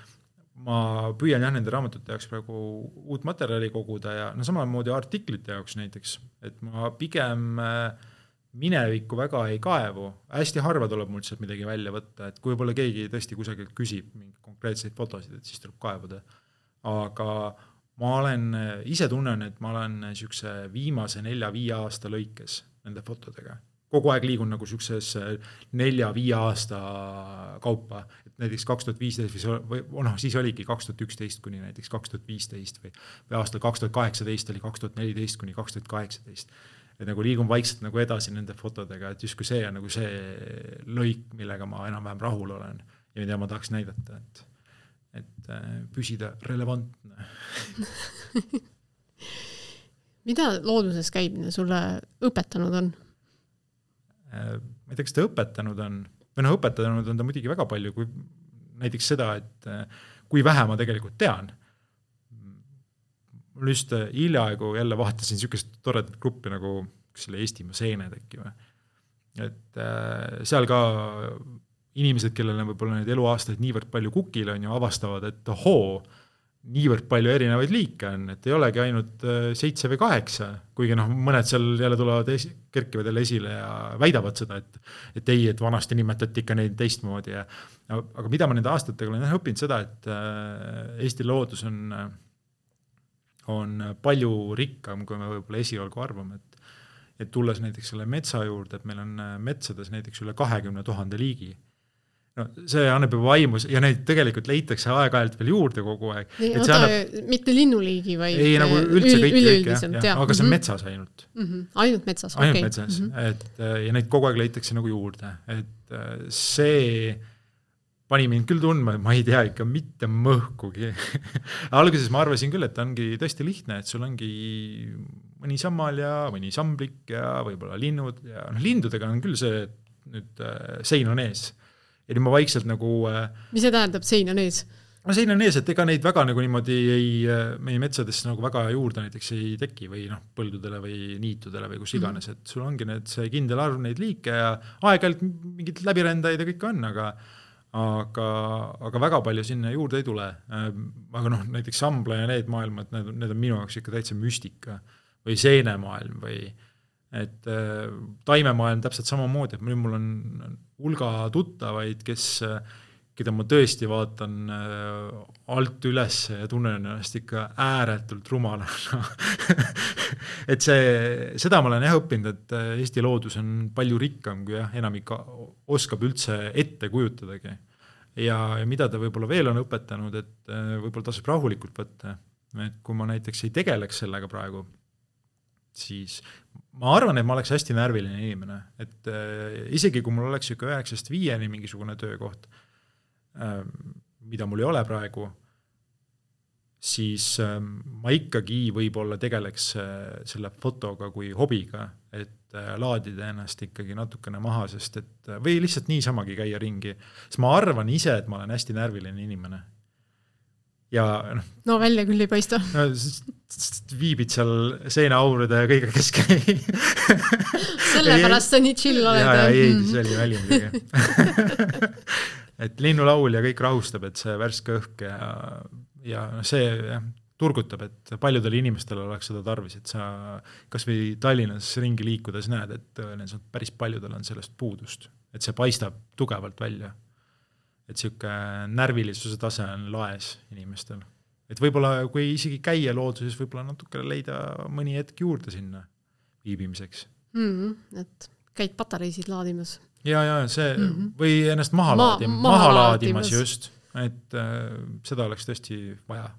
ma püüan jah, nende raamatute jaoks praegu uut materjali koguda ja no samamoodi artiklite jaoks näiteks, et ma pigem äh, minevikku väga ei kaevu, hästi harva tuleb mul sealt midagi välja võtta, et kui võib-olla keegi tõesti kusagilt küsib mingeid konkreetseid fotosid, et siis tuleb kaevuda. aga ma olen, ise tunnen, et ma olen niisuguse viimase nelja-viie aasta lõikes nende fotodega. Kogu aeg liigun nagu niisuguses nelja-viie aasta kaupa, et näiteks kaks tuhat viisteist või noh, siis oligi kaks tuhat üksteist kuni näiteks kaks tuhat viisteist või, või aastal kaks tuhat kaheksateist oli kaks tuhat neliteist kuni kaks tuhat kaheksateist. et nagu liigun vaikselt nagu edasi nende fotodega, et justkui see on nagu see lõik, millega ma enam-vähem rahul olen ja mida ma tahaks näidata, et et äh, püsida relevantne mida looduses käimine sulle õpetanud on? Äh, ma ei tea, kas ta õpetanud on, või noh, õpetanud on ta muidugi väga palju, kui näiteks seda, et äh, kui vähe ma tegelikult tean. mul just hiljaaegu jälle vaatasin niisugust toredat gruppi nagu, kas see oli Eestimaa seened äkki või, et seal ka inimesed, kellel on võib-olla neid eluaastaid niivõrd palju kukil, on ju, avastavad, et ohoo, niivõrd palju erinevaid liike on, et ei olegi ainult äh, seitse või kaheksa, kuigi noh, mõned seal jälle tulevad esi, kerkivad jälle esile ja väidavad seda, et et ei, et vanasti nimetati ikka neid teistmoodi ja aga mida ma nende aastatega olen jah õppinud seda, et äh, Eesti loodus on, on palju rikkam, kui me võib-olla esialgu arvame, et et tulles näiteks selle metsa juurde, et meil on äh, metsades näiteks üle kahekümne tuhande liigi no see annab juba vaimu ja neid tegelikult leitakse aeg-ajalt veel juurde kogu aeg. oota annab..., mitte linnuliigi, vaid ei, nagu üldse kõik, kõik jah, jah, aga see on mm -hmm. metsas ainult mm. -hmm. ainult metsas, okei. ainult okay. metsas mm, -hmm. et äh, ja neid kogu aeg leitakse nagu juurde, et äh, see pani mind küll tundma, et ma ei tea ikka mitte mõhkugi alguses ma arvasin küll, et ongi tõesti lihtne, et sul ongi mõni sammal ja mõni samblik ja võib-olla linnud ja noh, lindudega on küll see, et nüüd äh, sein on ees ja nüüd ma vaikselt nagu äh, mis see tähendab, sein on ees? no sein on ees, et ega neid väga nagu niimoodi ei, äh, meie metsades nagu väga juurde näiteks ei teki või noh, põldudele või niitudele või kus mhm. iganes mm, -hmm. et sul ongi need, see kindel arv neid liike ja aeg-ajalt mingeid läbirändajaid ja kõike on, aga aga, aga väga palju sinna juurde ei tule. Äh, aga noh, näiteks Sambla ja need maailmad, need, need on minu jaoks ikka täitsa müstika või seenemaailm või et äh, taimemaailm täpselt samamoodi, et nüüd mul on hulga tuttavaid, kes, keda ma tõesti vaatan äh, alt üles ja tunnen ennast ikka ääretult rumalana et see, seda ma olen jah õppinud, et äh, Eesti loodus on palju rikkam, kui jah, enamik oskab üldse ette kujutadagi. ja, ja mida ta võib-olla veel on õpetanud, et äh, võib-olla tasub rahulikult võtta, et kui ma näiteks ei tegeleks sellega praegu, siis ma arvan, et ma oleks hästi närviline inimene, et äh, isegi kui mul oleks niisugune üheksast viieni mingisugune töökoht äh,, mida mul ei ole praegu, siis äh, ma ikkagi võib-olla tegeleks äh, selle fotoga kui hobiga, et äh, laadida ennast ikkagi natukene maha, sest et või lihtsalt niisamagi käia ringi, sest ma arvan ise, et ma olen hästi närviline inimene ja noh. no välja küll ei paista. No, viibid seal seenaaurude ja kõige keskel. Sellepärast sa nii chill oled. ja, ja ei, see oli nali muidugi et linnulaul ja kõik rahustab, et see värske õhk ja, ja noh, see jah, turgutab, et paljudel inimestel oleks seda tarvis, et sa kas või Tallinnas ringi liikudes näed, et tõenäoliselt päris paljudel on sellest puudust, et see paistab tugevalt välja et niisugune närvilisuse tase on laes inimestel. et võib-olla, kui isegi käia looduses, võib-olla natuke leida mõni hetk juurde sinna viibimiseks mm. -hmm. et käid patareisid laadimas. ja, ja see mm -hmm. või ennast maha Ma, laadimas, maha laadimas just, et äh, seda oleks tõesti vaja.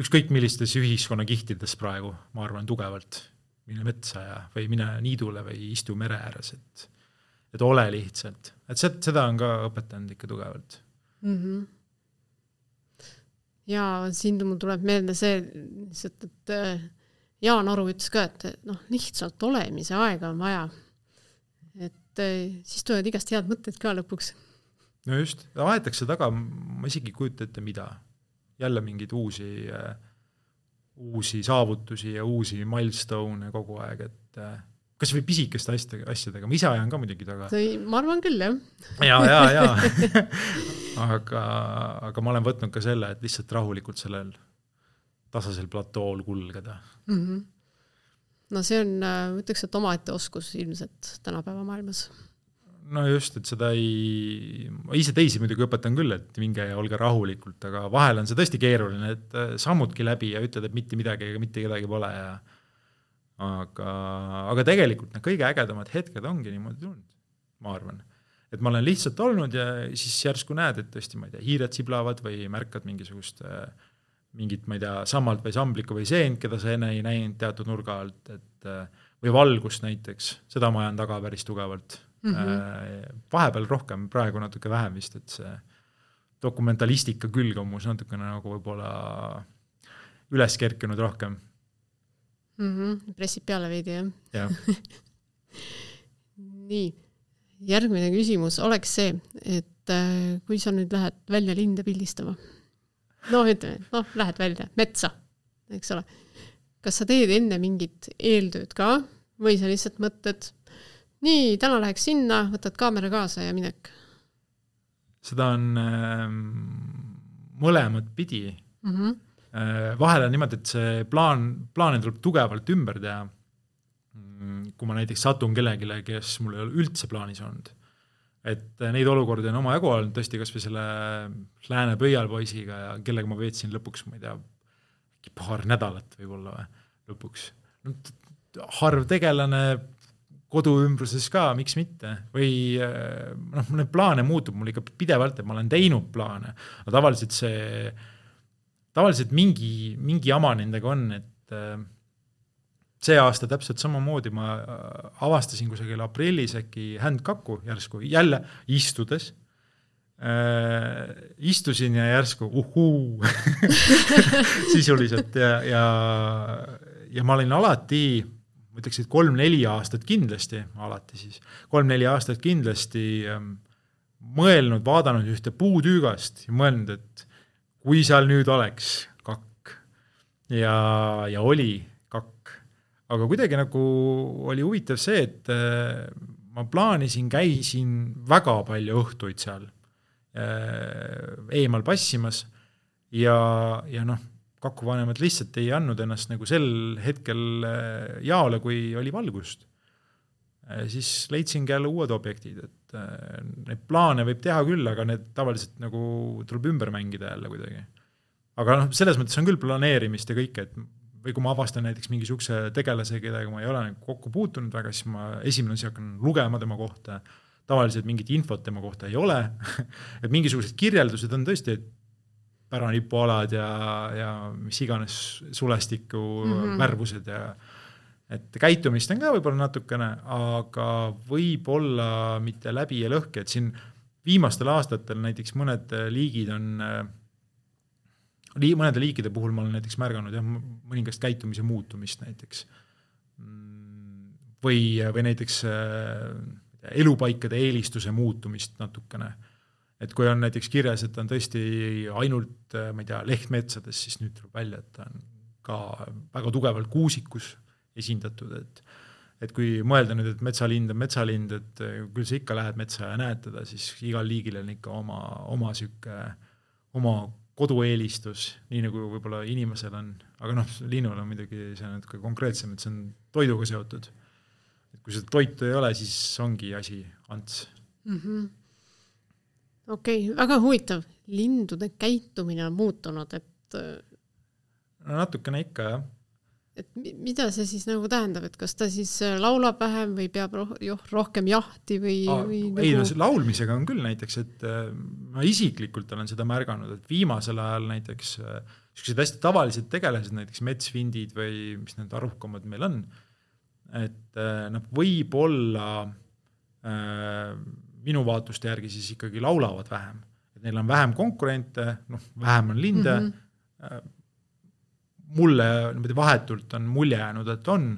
ükskõik millistes ühiskonnakihtides praegu, ma arvan tugevalt, mine metsa ja, või mine niidule või istu mere ääres, et et ole lihtsalt, et seda on ka õpetanud ikka tugevalt. mm. -hmm. ja siin mul tuleb meelde see lihtsalt, et äh, Jaan Aru ütles ka, et noh, lihtsalt olemise aega on vaja. et äh, siis tulevad igast head mõtted ka lõpuks. no just, aetakse taga, ma isegi ei kujuta ette, mida. jälle mingeid uusi äh, uusi saavutusi ja uusi milstone'e kogu aeg, et kas või pisikeste asjadega, asjadega, ma ise ajan ka muidugi taga. ma arvan küll, jah. ja, ja, ja aga, aga ma olen võtnud ka selle, et lihtsalt rahulikult sellel tasasel platool kulgeda mm. -hmm. no see on, ma ütleks, et omaette oskus ilmselt tänapäeva maailmas. no just, et seda ei, ma ise teisi muidugi õpetan küll, et minge ja olge rahulikult, aga vahel on see tõesti keeruline, et sammudki läbi ja ütled, et mitte midagi ega mitte kedagi pole ja aga, aga tegelikult need kõige ägedamad hetked ongi niimoodi tulnud, ma arvan. et ma olen lihtsalt olnud ja siis järsku näed, et tõesti, ma ei tea, hiired siblavad või märkad mingisugust mingit, ma ei tea, sammalt või samblikku või seent, keda sa enne ei näinud teatud nurga alt, et või valgust näiteks, seda ma ajan taga päris tugevalt mm. -hmm. vahepeal rohkem, praegu natuke vähem vist, et see dokumentalistika külg on mus natukene nagu võib-olla üles kerkinud rohkem mm. -hmm. pressib peale veidi, jah ja. nii, järgmine küsimus oleks see, et äh, kui sa nüüd lähed välja linde pildistama, no ütleme, noh, lähed välja metsa, eks ole, kas sa teed enne mingit eeltööd ka või sa lihtsalt mõtled, nii, täna läheks sinna, võtad kaamera kaasa ja minek? seda on äh, mõlemat pidi mm. -hmm vahel on niimoodi, et see plaan, plaane tuleb tugevalt ümber teha. Mm, kui ma näiteks satun kellelegi, kes mul ei ole üldse plaanis olnud. et neid olukordi on omajagu olnud tõesti kasvõi selle lääne pöialpoisiga ja kellega ma veetsin lõpuks, ma ei tea, paar nädalat võib-olla või lõpuks. harv tegelane kodu ümbruses ka, miks mitte, või noh, neid plaane muutub mul ikka pidevalt, et ma olen teinud plaane, aga tavaliselt see tavaliselt mingi, mingi jama nendega on, et äh, see aasta täpselt samamoodi ma äh, avastasin kusagil aprillis äkki händkakku järsku, jälle istudes äh,. istusin ja järsku uhuu sisuliselt ja, ja, ja ma olin alati, ma ütleks, et kolm-neli aastat kindlasti, alati siis, kolm-neli aastat kindlasti ähm, mõelnud, vaadanud ühte puutüügast ja mõelnud, et kui seal nüüd oleks kakk. Ja, ja oli kakk, aga kuidagi nagu oli huvitav see, et äh, ma plaanisin, käisin väga palju õhtuid seal äh, eemal passimas. Ja, ja noh, kakuvanemad lihtsalt ei andnud ennast nagu sel hetkel äh, jaole, kui oli valgust. Siis leidsingi jälle uued objektid, et äh, neid plaane võib teha küll, aga need tavaliselt nagu tuleb ümber mängida jälle kuidagi. aga noh, selles mõttes on küll planeerimist ja kõike, et või kui ma avastan näiteks mingi niisuguse tegelase, kellega ma ei ole nagu kokku puutunud väga, siis ma esimene asi hakkan lugema tema kohta, tavaliselt mingit infot tema kohta ei ole et mingisugused kirjeldused on tõesti, et päranipualad ja, ja mis iganes sulestiku mm -hmm. värvused ja et käitumist on ka võib-olla natukene, aga võib-olla mitte läbi ja lõhki, et siin viimastel aastatel näiteks mõned liigid on, mõnede liikide puhul ma olen näiteks märganud jah, mõningast käitumise muutumist näiteks. või, või näiteks elupaikade eelistuse muutumist natukene. et kui on näiteks kirjas, et on tõesti ainult, ma ei tea, lehtmetsades, siis nüüd tuleb välja, et ta on ka väga tugevalt kuusikus esindatud, et et kui mõelda nüüd, et metsalind on metsalind, et küll sa ikka lähed metsa ja näed teda, siis igal liigil on ikka oma, oma sihuke, oma kodueelistus, nii nagu võib-olla inimesel on, aga noh, linnul on muidugi see natuke konkreetsem, et see on toiduga seotud. et kui seda toitu ei ole, siis ongi asi ants. Mm -hmm.. okei okay,, väga huvitav, lindude käitumine on muutunud, et no natukene ikka jah et mida see siis nagu tähendab, et kas ta siis äh, laulab vähem või peab roh rohkem jahti või, või nagu... ei no see laulmisega on küll näiteks, et äh, ma isiklikult olen seda märganud, et viimasel ajal näiteks niisugused äh, hästi tavalised tegelased, näiteks metsvindid või mis need arvukamad meil on, et nad võib-olla minu vaatuste järgi siis ikkagi laulavad vähem. et neil on vähem konkurente, noh, vähem on linde mm. -hmm. Mulle niimoodi vahetult on mulje jäänud, et on.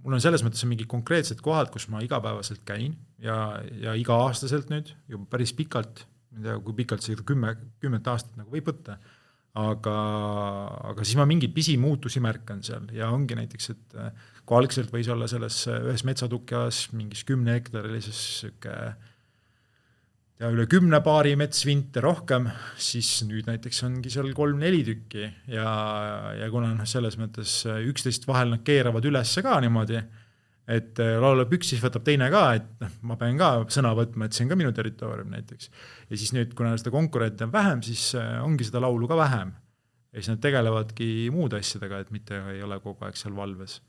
mul on selles mõttes mingid konkreetsed kohad, kus ma igapäevaselt käin ja, ja iga-aastaselt nüüd juba päris pikalt, ma ei tea, kui pikalt see kümme, kümmet aastat nagu võib võtta, aga, aga siis ma mingeid pisimuutusi märkan seal ja ongi näiteks, et äh, kui algselt võis olla selles ühes metsatukjas mingis kümne hektarilises sihuke ja üle kümne paari metsvinte rohkem, siis nüüd näiteks ongi seal kolm-neli tükki ja, ja kuna noh, selles mõttes äh, üksteist vahel nad keeravad üles ka niimoodi, et laulab üks, siis võtab teine ka, et noh, ma pean ka sõna võtma, et see on ka minu territoorium näiteks. ja siis nüüd, kuna seda konkurente on vähem, siis ongi seda laulu ka vähem. ja siis nad tegelevadki muude asjadega, et mitte ei ole kogu aeg seal valves.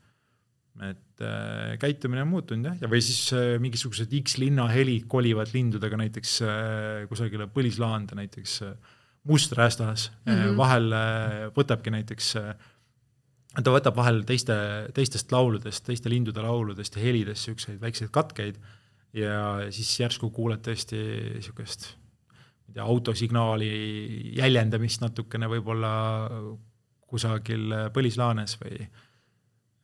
Et äh, käitumine on muutunud jah, ja või siis äh, mingisugused X linna helid kolivad lindudega näiteks äh, kusagile põlislaanda, näiteks äh, musträästas mm, -hmm. vahel äh, võtabki näiteks äh, ta võtab vahel teiste, teistest lauludest, teiste lindude lauludest ja helidest niisuguseid väikseid katkeid. Ja siis järsku kuuled tõesti niisugust ma ei tea, autosignaali jäljendamist natukene võib-olla kusagil põlislaanes või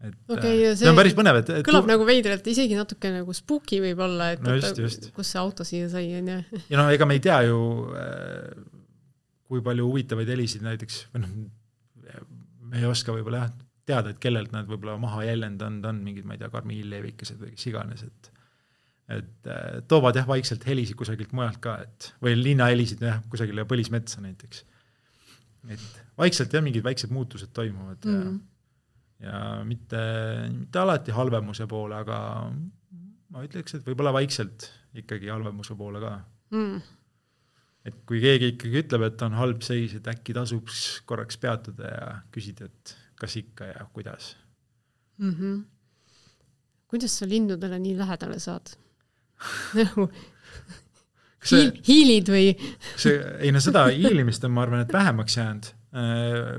et Okei, ja see, see on päris põnev, et, kõlab nagu veidralt, isegi natuke nagu spooky võib-olla, et No just, just. kus see auto siia sai, on ju. ja noh, ega me ei tea ju, kui palju huvitavaid helisid näiteks, või noh, me ei oska võib-olla jah, teada, et kellelt nad võib-olla maha jäljendanud on, mingid, ma ei tea, karmiillevikesed või kes iganes, et et äh, toovad jah, vaikselt helisid kusagilt mujalt ka, et või linnahelisid jah, kusagile põlismetsa näiteks. et vaikselt jah, mingid väiksed muutused toimuvad mm. Mm. ja, ja mitte, mitte alati halvemuse poole, aga ma ütleks, et võib-olla vaikselt ikkagi halvemuse poole ka Mm. et kui keegi ikkagi ütleb, et on halb seis, et äkki tasuks korraks peatuda ja küsida, et kas ikka ja kuidas. Mm -hmm. kuidas sa lindudele nii lähedale saad? hiil, hiilid või? see, ei no seda hiilimist on, ma arvan, et vähemaks jäänud.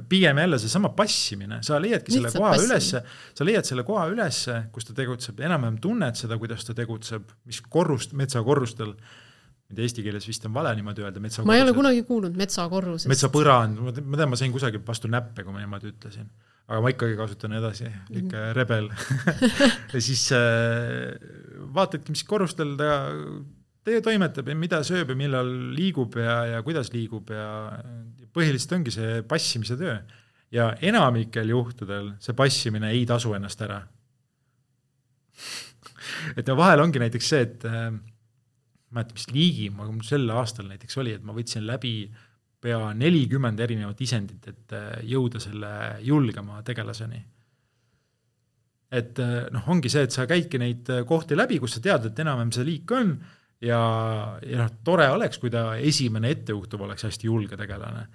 Pigem jälle seesama passimine, sa leiadki selle Lihtsalt koha passimine. ülesse, sa leiad selle koha ülesse, kus ta tegutseb, enam-vähem tunned seda, kuidas ta tegutseb, mis korrust, metsakorrustel, ma ei tea, eesti keeles vist on vale niimoodi öelda, metsakorrusel. ma ei ole kunagi kuulnud metsakorrusest. metsapõrand, ma tean, ma sain kusagilt vastu näppe, kui ma niimoodi ütlesin. aga ma ikkagi kasutan edasi, ikka rebel ja siis äh, vaatadki, mis korrustel ta ta toimetab ja mida sööb ja millal liigub ja, ja kuidas liigub ja põhiliselt ongi see passimise töö. ja enamikel juhtudel see passimine ei tasu ennast ära. et no vahel ongi näiteks see, et äh, ma ei mäleta, mis liigi ma sel aastal näiteks oli, et ma võtsin läbi pea nelikümmend erinevat isendit, et äh, jõuda selle julgema tegelaseni. et äh, noh, ongi see, et sa käidki neid äh, kohti läbi, kus sa tead, et enam-vähem see liik on ja, ja noh, tore oleks, kui ta esimene ettejuhtuv oleks hästi julge tegelane.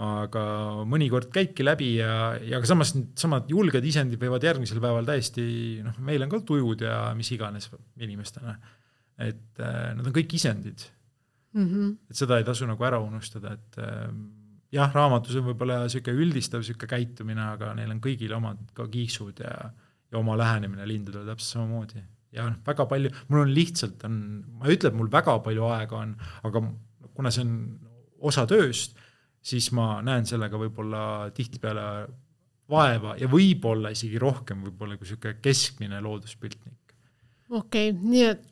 aga mõnikord käibki läbi ja, ja ka samas samad julged isendid võivad järgmisel päeval täiesti noh, meil on ka tujud ja mis iganes inimestena, et äh, nad on kõik isendid mm. -hmm. et seda ei tasu nagu ära unustada, et äh, jah, raamatus on võib-olla niisugune üldistav niisugune käitumine, aga neil on kõigil omad ka kiiksud ja, ja oma lähenemine lindudele täpselt samamoodi. Ja noh, väga palju, mul on lihtsalt on, ma ei ütle, et mul väga palju aega on, aga kuna see on osa tööst, siis ma näen sellega võib-olla tihtipeale vaeva ja võib-olla isegi rohkem võib-olla kui niisugune keskmine looduspiltnik. okei okay,, nii et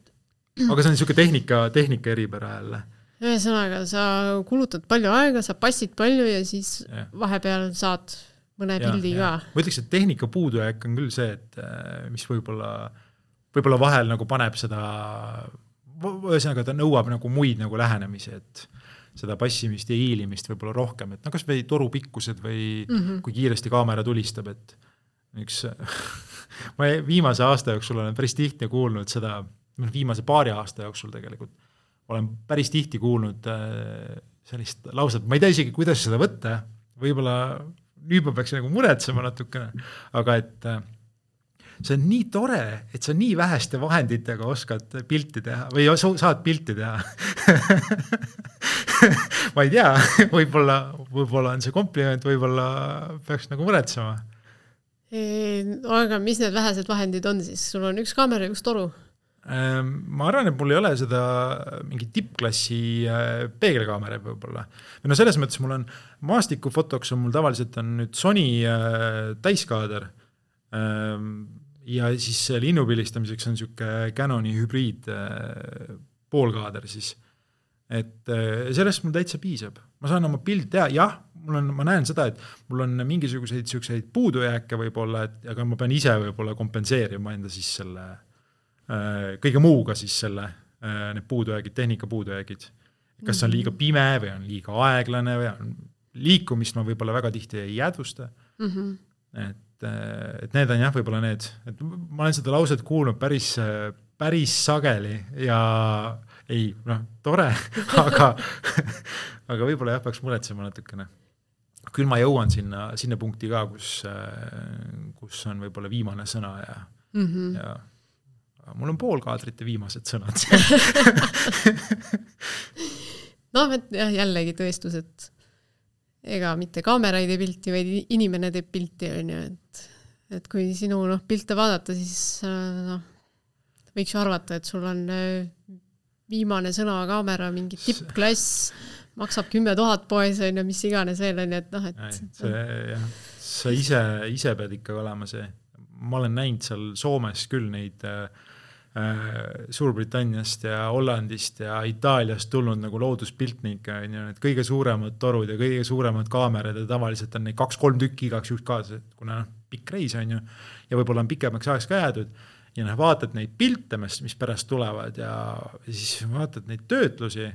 aga see on niisugune tehnika, tehnika eripära jälle ühesõnaga, sa kulutad palju aega, sa passid palju ja siis Jah. vahepeal saad mõne Ja, pildi ja. ka. ma ütleks, et tehnika puudujääk on küll see, et äh, mis võib-olla, võib-olla vahel nagu paneb seda, ühesõnaga ta nõuab nagu muid nagu lähenemisi, et seda passimist ja hiilimist võib-olla rohkem, et no kas või toru pikkused või mm -hmm. kui kiiresti kaamera tulistab, et üks ma viimase aasta jooksul olen päris tihti kuulnud seda, noh viimase paari aasta jooksul tegelikult, olen päris tihti kuulnud äh, sellist lauset, ma ei tea isegi, kuidas seda võtta, võib-olla nüüd ma peaks nagu muretsema natukene, aga et äh, see on nii tore, et sa nii väheste vahenditega oskad pilti teha või sa- saad pilti teha ma ei tea, võib-olla, võib-olla on see kompliment, võib-olla peaks nagu muretsema. aga mis need vähesed vahendid on siis, sul on üks kaamera ja üks toru? Ehm, ma arvan, et mul ei ole seda mingi tippklassi äh, peegelkaamera võib-olla. või no selles mõttes mul on, maastikufotoks on mul tavaliselt on nüüd Sony äh, täiskaader ähm, ja siis linnu pildistamiseks on niisugune Canoni hübriid äh, poolkaader siis. et sellest mul täitsa piisab, ma saan oma pildi teha, jah, mul on, ma näen seda, et mul on mingisuguseid niisuguseid puudujääke võib-olla, et aga ma pean ise võib-olla kompenseerima enda siis selle Äh, kõige muuga siis selle, äh, need puudujäägid, tehnika puudujäägid. kas on liiga pime või on liiga aeglane või on, liikumist ma võib-olla väga tihti ei jäädvusta mm. -hmm. et, äh, et need on jah, võib-olla need, et ma olen seda lauset kuulnud päris, päris sageli ja ei, noh, tore aga aga võib-olla jah, peaks muretsema natukene. küll ma jõuan sinna, sinna punkti ka, kus, kus on võib-olla viimane sõna ja mm, -hmm. ja mul on poolkaadrite viimased sõnad noh, et jah, jällegi tõestus, et ega mitte kaamera ei tee pilti, vaid inimene teeb pilti, on ju, et et kui sinu noh, pilte vaadata, siis noh, võiks ju arvata, et sul on äh, viimane sõna kaamera, mingi tippklass, maksab kümme tuhat poes, on ju, mis iganes veel, on ju, et noh, et see jah, sa ise, ise pead ikka olema see, ma olen näinud seal Soomes küll neid äh, Äh, Suurbritanniast ja Hollandist ja Itaaliast tulnud nagu looduspiltnikke, on ju, need kõige suuremad torud ja kõige suuremad kaamerad ja tavaliselt on neid kaks-kolm tükki igaks juhuks kaasas, et kuna noh, pikk reis on ju, ja võib-olla on pikemaks ajaks ka jäädud, ja noh, vaatad neid pilte, mis, mis pärast tulevad ja, ja siis vaatad neid töötlusi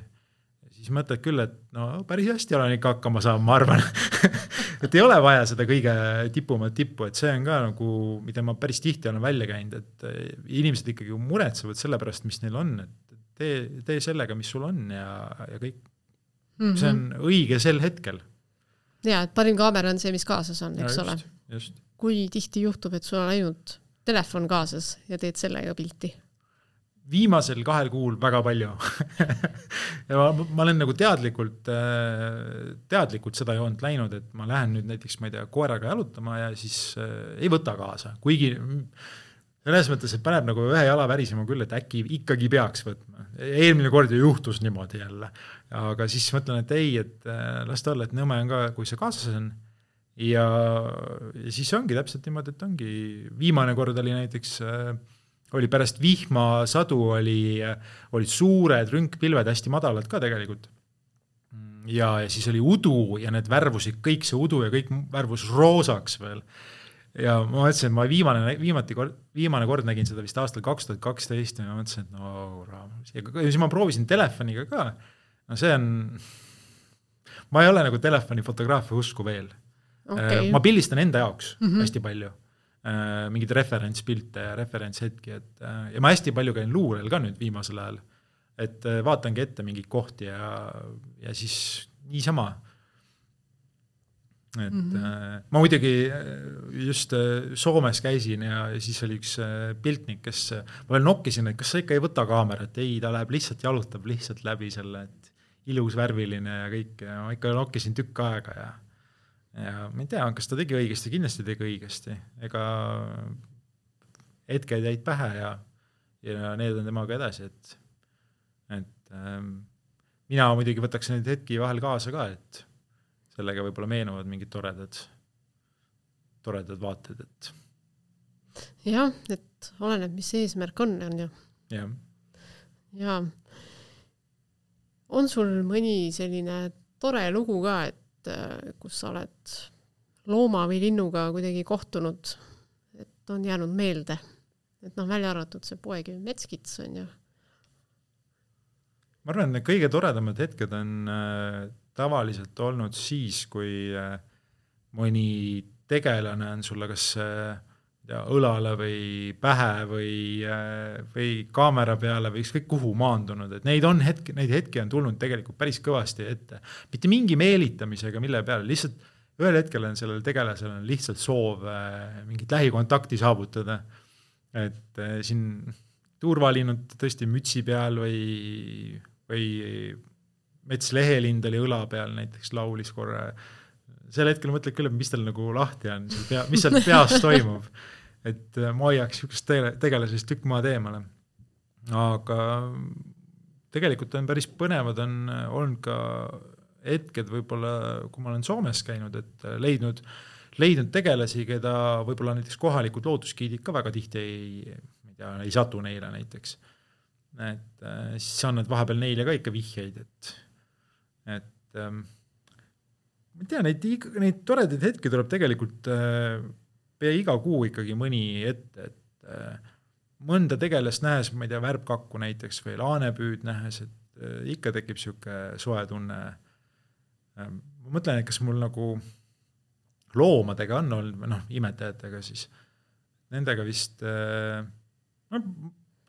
siis mõtled küll, et no päris hästi olen ikka hakkama saanud, ma arvan et ei ole vaja seda kõige tipumat tippu, et see on ka nagu, mida ma päris tihti olen välja käinud, et eh, inimesed ikkagi muretsevad selle pärast, mis neil on, et tee, tee sellega, mis sul on ja, ja kõik mm. -hmm. see on õige sel hetkel. ja, et parim kaamera on see, mis kaasas on, eks ja, just, ole. kui tihti juhtub, et sul on ainult telefon kaasas ja teed sellega pilti viimasel kahel kuul väga palju ja ma, ma olen nagu teadlikult, teadlikult seda joont läinud, et ma lähen nüüd näiteks, ma ei tea, koeraga jalutama ja siis äh, ei võta kaasa, kuigi selles mõttes, et paneb nagu ühe jala värisema küll, et äkki ikkagi peaks võtma. eelmine kord ju juhtus niimoodi jälle, aga siis mõtlen, et ei, et äh, las ta olla, et nõme on ka, kui see kaasas on. ja, ja siis ongi täpselt niimoodi, et ongi, viimane kord oli näiteks äh, oli pärast vihmasadu oli, olid suured rünkpilved, hästi madalad ka tegelikult. ja, ja siis oli udu ja need värvusid kõik, see udu ja kõik värvus roosaks veel. ja ma mõtlesin, et ma viimane, viimati kord, viimane kord nägin seda vist aastal kaks tuhat kaksteist ja ma mõtlesin, et no raamat, ja siis ma proovisin telefoniga ka. no see on, ma ei ole nagu telefonifotograafia usku veel okay.. ma pildistan enda jaoks mm -hmm. hästi palju Äh, mingeid referentspilte ja referentshetki, et äh, ja ma hästi palju käin luurel ka nüüd viimasel ajal. et äh, vaatangi ette mingeid kohti ja, ja siis niisama. et mm -hmm. ma muidugi just Soomes käisin ja siis oli üks piltnik, kes, ma veel nokkisin, et kas sa ikka ei võta kaamerat, ei, ta läheb lihtsalt jalutab lihtsalt läbi selle, et ilus, värviline ja kõik ja ma ikka nokkisin tükk aega ja ja ma ei tea, kas ta tegi õigesti, kindlasti tegi õigesti, ega hetked jäid pähe ja, ja need on temaga edasi, et, et ähm, mina muidugi võtaks neid hetki vahel kaasa ka, et sellega võib-olla meenuvad mingid toredad, toredad vaated, et. jah, et oleneb, mis eesmärk on, on ju. jah. jaa. on sul mõni selline tore lugu ka, et et äh, kus sa oled looma või linnuga kuidagi kohtunud, et on jäänud meelde. et noh, välja arvatud see poekivi metskits on ju. ma arvan, et need kõige toredamad hetked on äh, tavaliselt olnud siis, kui äh, mõni tegelane on sulle kas äh, tea, õlale või pähe või, äh, või kaamera peale või ükskõik kuhu maandunud, et neid on hetki, neid hetki on tulnud tegelikult päris kõvasti ette. mitte mingi meelitamisega, mille peale, lihtsalt ühel hetkel on sellel tegelasel on lihtsalt soov äh, mingit lähikontakti saavutada. et äh, siin turvalinnud tõesti mütsi peal või, või metslehelind oli õla peal näiteks laulis korra sel hetkel mõtled küll, et mis tal nagu lahti on, pea, mis seal peas toimub. et äh, ma hoiaks niisugust tege-, tegelasest tükk maad eemale. aga tegelikult on päris põnevad, on olnud ka hetked võib-olla, kui ma olen Soomes käinud, et leidnud, leidnud tegelasi, keda võib-olla näiteks kohalikud looduskiidid ka väga tihti ei, ma ei tea, ei satu neile näiteks. et äh, siis annad vahepeal neile ka ikka vihjeid, et, et ähm, ma ei tea, neid, neid toredaid hetki tuleb tegelikult äh, pea iga kuu ikkagi mõni ette, et äh, mõnda tegelast nähes, ma ei tea, värbkakku näiteks või laanepüüd nähes, et äh, ikka tekib niisugune soe tunne. Äh, ma mõtlen, et kas mul nagu loomadega on olnud, või noh, imetajatega siis, nendega vist noh,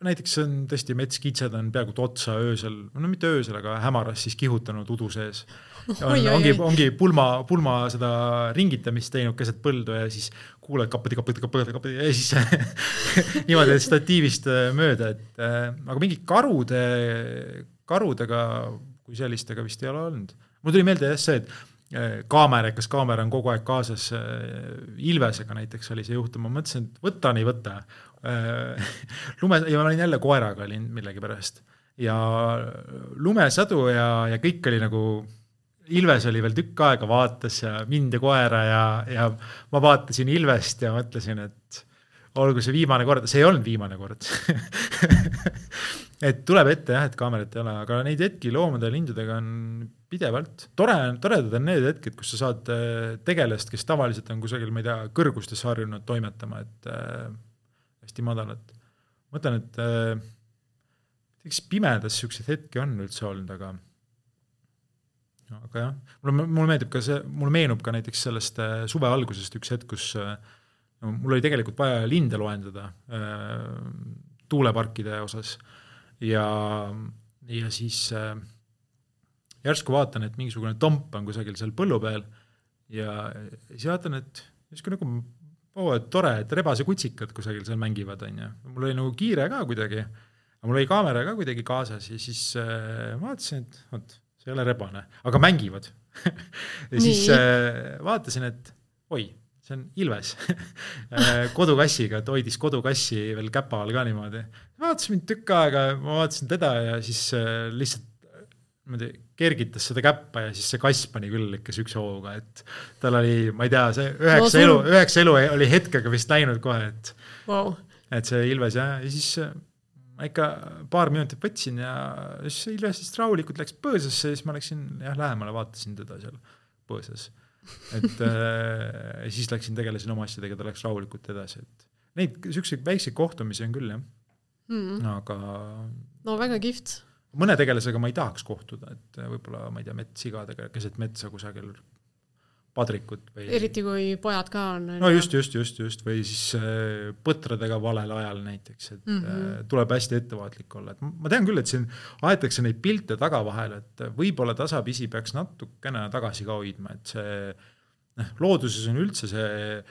näiteks on tõesti metskitsed on peaaegu otsa öösel, no mitte öösel, aga hämaras siis kihutanud udu sees on, ongi, ongi pulma, pulma seda ringitamist teinud keset põldu ja siis kuuled kapati, kapati, kapati, kapati ja siis niimoodi statiivist äh, mööda, et äh, aga mingi karude, karudega kui sellistega vist ei ole olnud. mul tuli meelde jah see, et äh, kaamerekas kaamera on kogu aeg kaasas äh,, Ilvesega näiteks oli see juhtum, ma mõtlesin, et võtan, ei võta. Äh,. lume, ja ma olin jälle koeraga olin millegipärast. Ja lumesadu ja, ja kõik oli nagu Ilves oli veel tükk aega, vaatas ja mind ja koera ja, ja ma vaatasin Ilvest ja mõtlesin, et olgu see viimane kord, see ei olnud viimane kord. Et tuleb ette jah, et kaamerat ei ole, aga neid hetki loomade ja lindudega on pidevalt. tore, toredad on need hetked, kus sa saad äh, tegelast, kes tavaliselt on kusagil, ma ei tea, kõrgustes harjunud toimetama, et äh, hästi madalat. ma mõtlen, et äh, eks pimedas niisuguseid hetki on üldse olnud, aga aga jah, mulle, mulle meeldib ka see, mulle meenub ka näiteks sellest äh, suve algusest üks hetk, kus äh, no, mul oli tegelikult vaja linde loendada äh, tuuleparkide osas ja, ja siis äh, järsku vaatan, et mingisugune tomp on kusagil seal põllu peal ja siis vaatan, et justkui nagu oo oh,, et tore, et rebasekutsikad kusagil seal mängivad, on ju. mul oli nagu kiire ka kuidagi, aga mul oli kaamera ka kuidagi kaasas ja siis äh, vaatasin, et vot see ei ole rebane, aga mängivad ja siis äh, vaatasin, et oi, see on Ilves äh, kodukassiga, et hoidis kodukassi veel käpa all ka niimoodi. vaatas mind tükk aega, ma vaatasin teda ja siis äh, lihtsalt niimoodi kergitas seda käppa ja siis see kass pani küll ikka siukse hooga, et tal oli, ma ei tea, see üheksa no, elu, üheksa elu oli hetkega vist läinud kohe, et wow., et see Ilves jah, ja siis ma ikka paar minutit võtsin ja siis Ilves siis rahulikult läks põõsasse ja siis ma läksin jah, lähemale vaatasin teda seal põõsas. et äh, siis läksin, tegelesin oma asjadega, ta läks rahulikult edasi, et neid siukseid väikseid kohtumisi on küll jah mm., aga. no väga kihvt. Mõne tegelasega ma ei tahaks kohtuda, et võib-olla ma ei tea, metssigadega keset metsa kusagil padrikut või. eriti kui pojad ka on. no just, just, just, just või siis äh, põtradega valel ajal näiteks, et mm -hmm. tuleb hästi ettevaatlik olla, et ma tean küll, et siin aetakse neid pilte taga vahel, et võib-olla tasapisi peaks natukene tagasi ka hoidma, et see noh, looduses on üldse see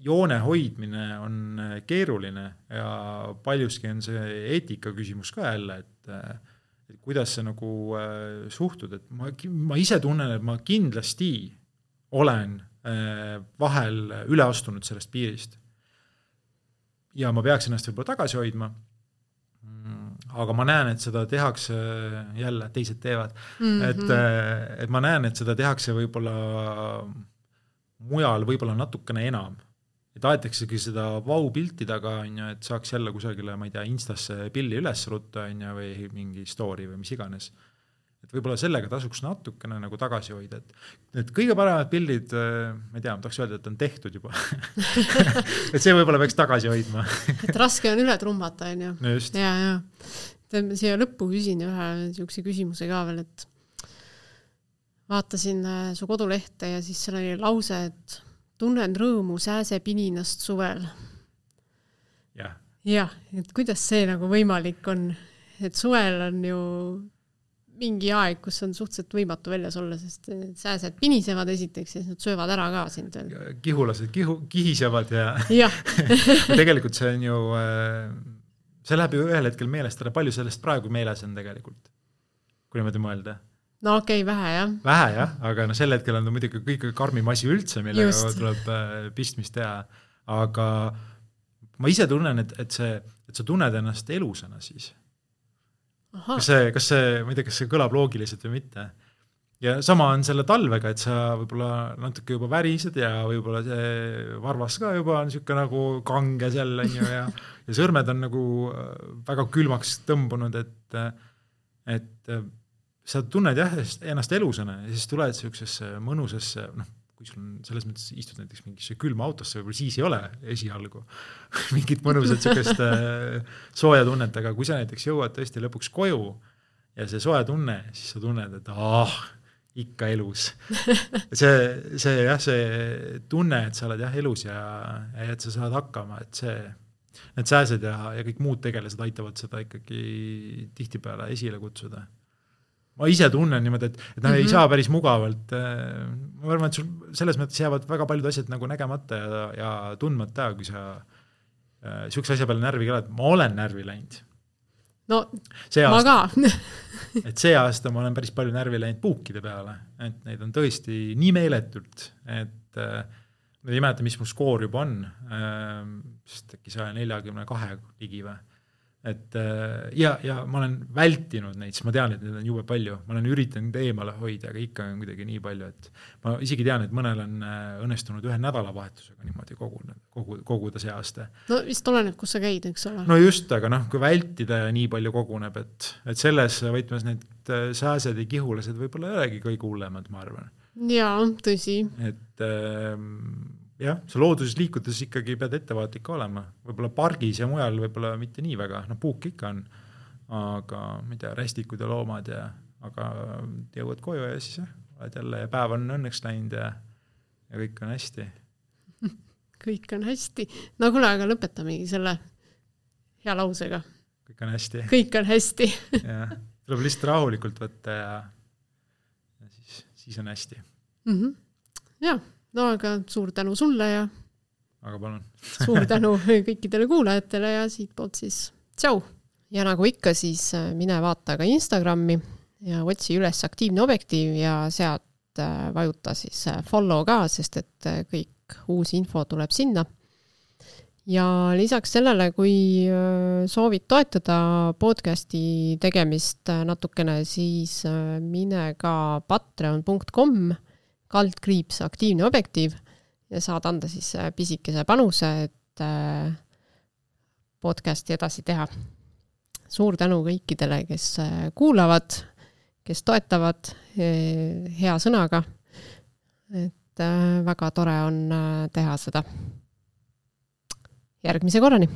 joone hoidmine on keeruline ja paljuski on see eetika küsimus ka jälle, et et kuidas sa nagu äh, suhtud, et ma, ma ise tunnen, et ma kindlasti olen äh, vahel üle astunud sellest piirist. ja ma peaks ennast võib-olla tagasi hoidma, mm, aga ma näen, et seda tehakse, jälle teised teevad mm, -hmm. et, äh, et ma näen, et seda tehakse võib-olla mujal võib-olla natukene enam. Et aetaksegi seda vau-pilti taga, on ju, et saaks jälle kusagile, ma ei tea, Instasse pilli üles rutta, on ju, või mingi story või mis iganes. Et võib-olla sellega tasuks natukene nagu tagasi hoida, et need kõige paremad pildid, äh, ma ei tea, ma tahaks öelda, et on tehtud juba. Et see võib-olla peaks tagasi hoidma. Et raske on üle trummata, on ju. ja, ja siia lõppu küsin ühe niisuguse küsimuse ka veel, et vaatasin äh, su kodulehte ja siis seal oli lause, et tunnen rõõmu sääsepininast suvel ja.. jah, et kuidas see nagu võimalik on, et suvel on ju mingi aeg, kus on suhteliselt võimatu väljas olla, sest sääsed pinisevad esiteks ja siis nad söövad ära ka sind veel. kihulased kihu, kihisevad ja, ja. tegelikult see on ju, äh, see läheb ju ühel hetkel meelest ära, palju sellest praegu meeles on tegelikult, kui niimoodi mõelda? No okei okay,, vähe jah. vähe jah, aga noh, sel hetkel on ta muidugi kõige karmim asi üldse, millega Just. tuleb äh, pistmist teha, aga ma ise tunnen, et, et see, et sa tunned ennast elusana siis kas see, kas see, ma ei tea, kas see kõlab loogiliselt või mitte. ja sama on selle talvega, et sa võib-olla natuke juba värised ja võib-olla see varvas ka juba on niisugune nagu kange seal, on ju, ja ja sõrmed on nagu äh, väga külmaks tõmbunud, et et sa tunned jah, ennast elusana ja siis tuled niisugusesse mõnusasse, noh, kui sul on selles mõttes, istud näiteks mingisse külma autosse, võib-olla siis ei ole esialgu mingit mõnusat niisugust äh, sooja tunnet, aga kui sa näiteks jõuad tõesti lõpuks koju ja see soe tunne, siis sa tunned, et ah, ikka elus. see, see jah, see tunne, et sa oled jah elus ja, ja et sa saad hakkama, et see, need sääsed ja, ja kõik muud tegelased aitavad seda ikkagi tihtipeale esile kutsuda ma ise tunnen niimoodi, et, et noh mm -hmm., ei mhm. saa päris mugavalt. Äh, ma arvan, et sul selles mõttes jäävad väga paljud asjad nagu nägemata ja, ja tundmata, kui sa äh, asja peale närvi ka oled, ma olen närvi läinud. no see ma aasta, ka et see aasta ma olen päris palju närvi läinud puukide peale, et neid on tõesti nii meeletult, et äh, ma ei mäleta, mis mu skoor juba on äh,, vist äkki saja neljakümne kahe ligi või et äh, ja, ja ma olen vältinud neid, sest ma tean, et neid on jube palju, ma olen üritanud eemale hoida, aga ikka on kuidagi nii palju, et ma isegi tean, et mõnel on äh, õnnestunud ühe nädalavahetusega niimoodi koguda, kogu, koguda see aasta. no vist oleneb, kus sa käid, eks ole. no just, aga noh, kui vältida ja nii palju koguneb, et, et selles võtmes need äh, sääsed ja kihulased võib-olla ei olegi kõige hullemad, ma arvan. jaa, tõsi. et äh, jah, sa looduses liikudes ikkagi pead ettevaatlik olema, võib-olla pargis ja mujal võib-olla mitte nii väga, noh puuk ikka on, aga ma ei tea, rästikud ja loomad ja, aga jõuad koju ja siis jah, oled jälle ja päev on õnneks läinud ja, ja kõik on hästi. kõik on hästi, no kuule, aga lõpetamegi selle hea lausega. kõik on hästi. kõik on hästi jah, tuleb lihtsalt rahulikult võtta ja, ja siis, siis on hästi mm. -hmm. jah no aga suur tänu sulle ja aga palun suur tänu kõikidele kuulajatele ja siitpoolt siis tšau! ja nagu ikka, siis äh, mine vaata ka Instagrami ja otsi üles aktiivne objektiiv ja sealt äh, vajuta siis äh, follow ka, sest et kõik uus info tuleb sinna. ja lisaks sellele, kui soovid toetada podcasti tegemist natukene, siis mine ka patreon.com kaldkriips aktiivne objektiiv ja saad anda siis äh, pisikese panuse, et äh, podcast'i edasi teha. suur tänu kõikidele, kes äh, kuulavad, kes toetavad hea sõnaga. et väga tore on teha seda. järgmise korrani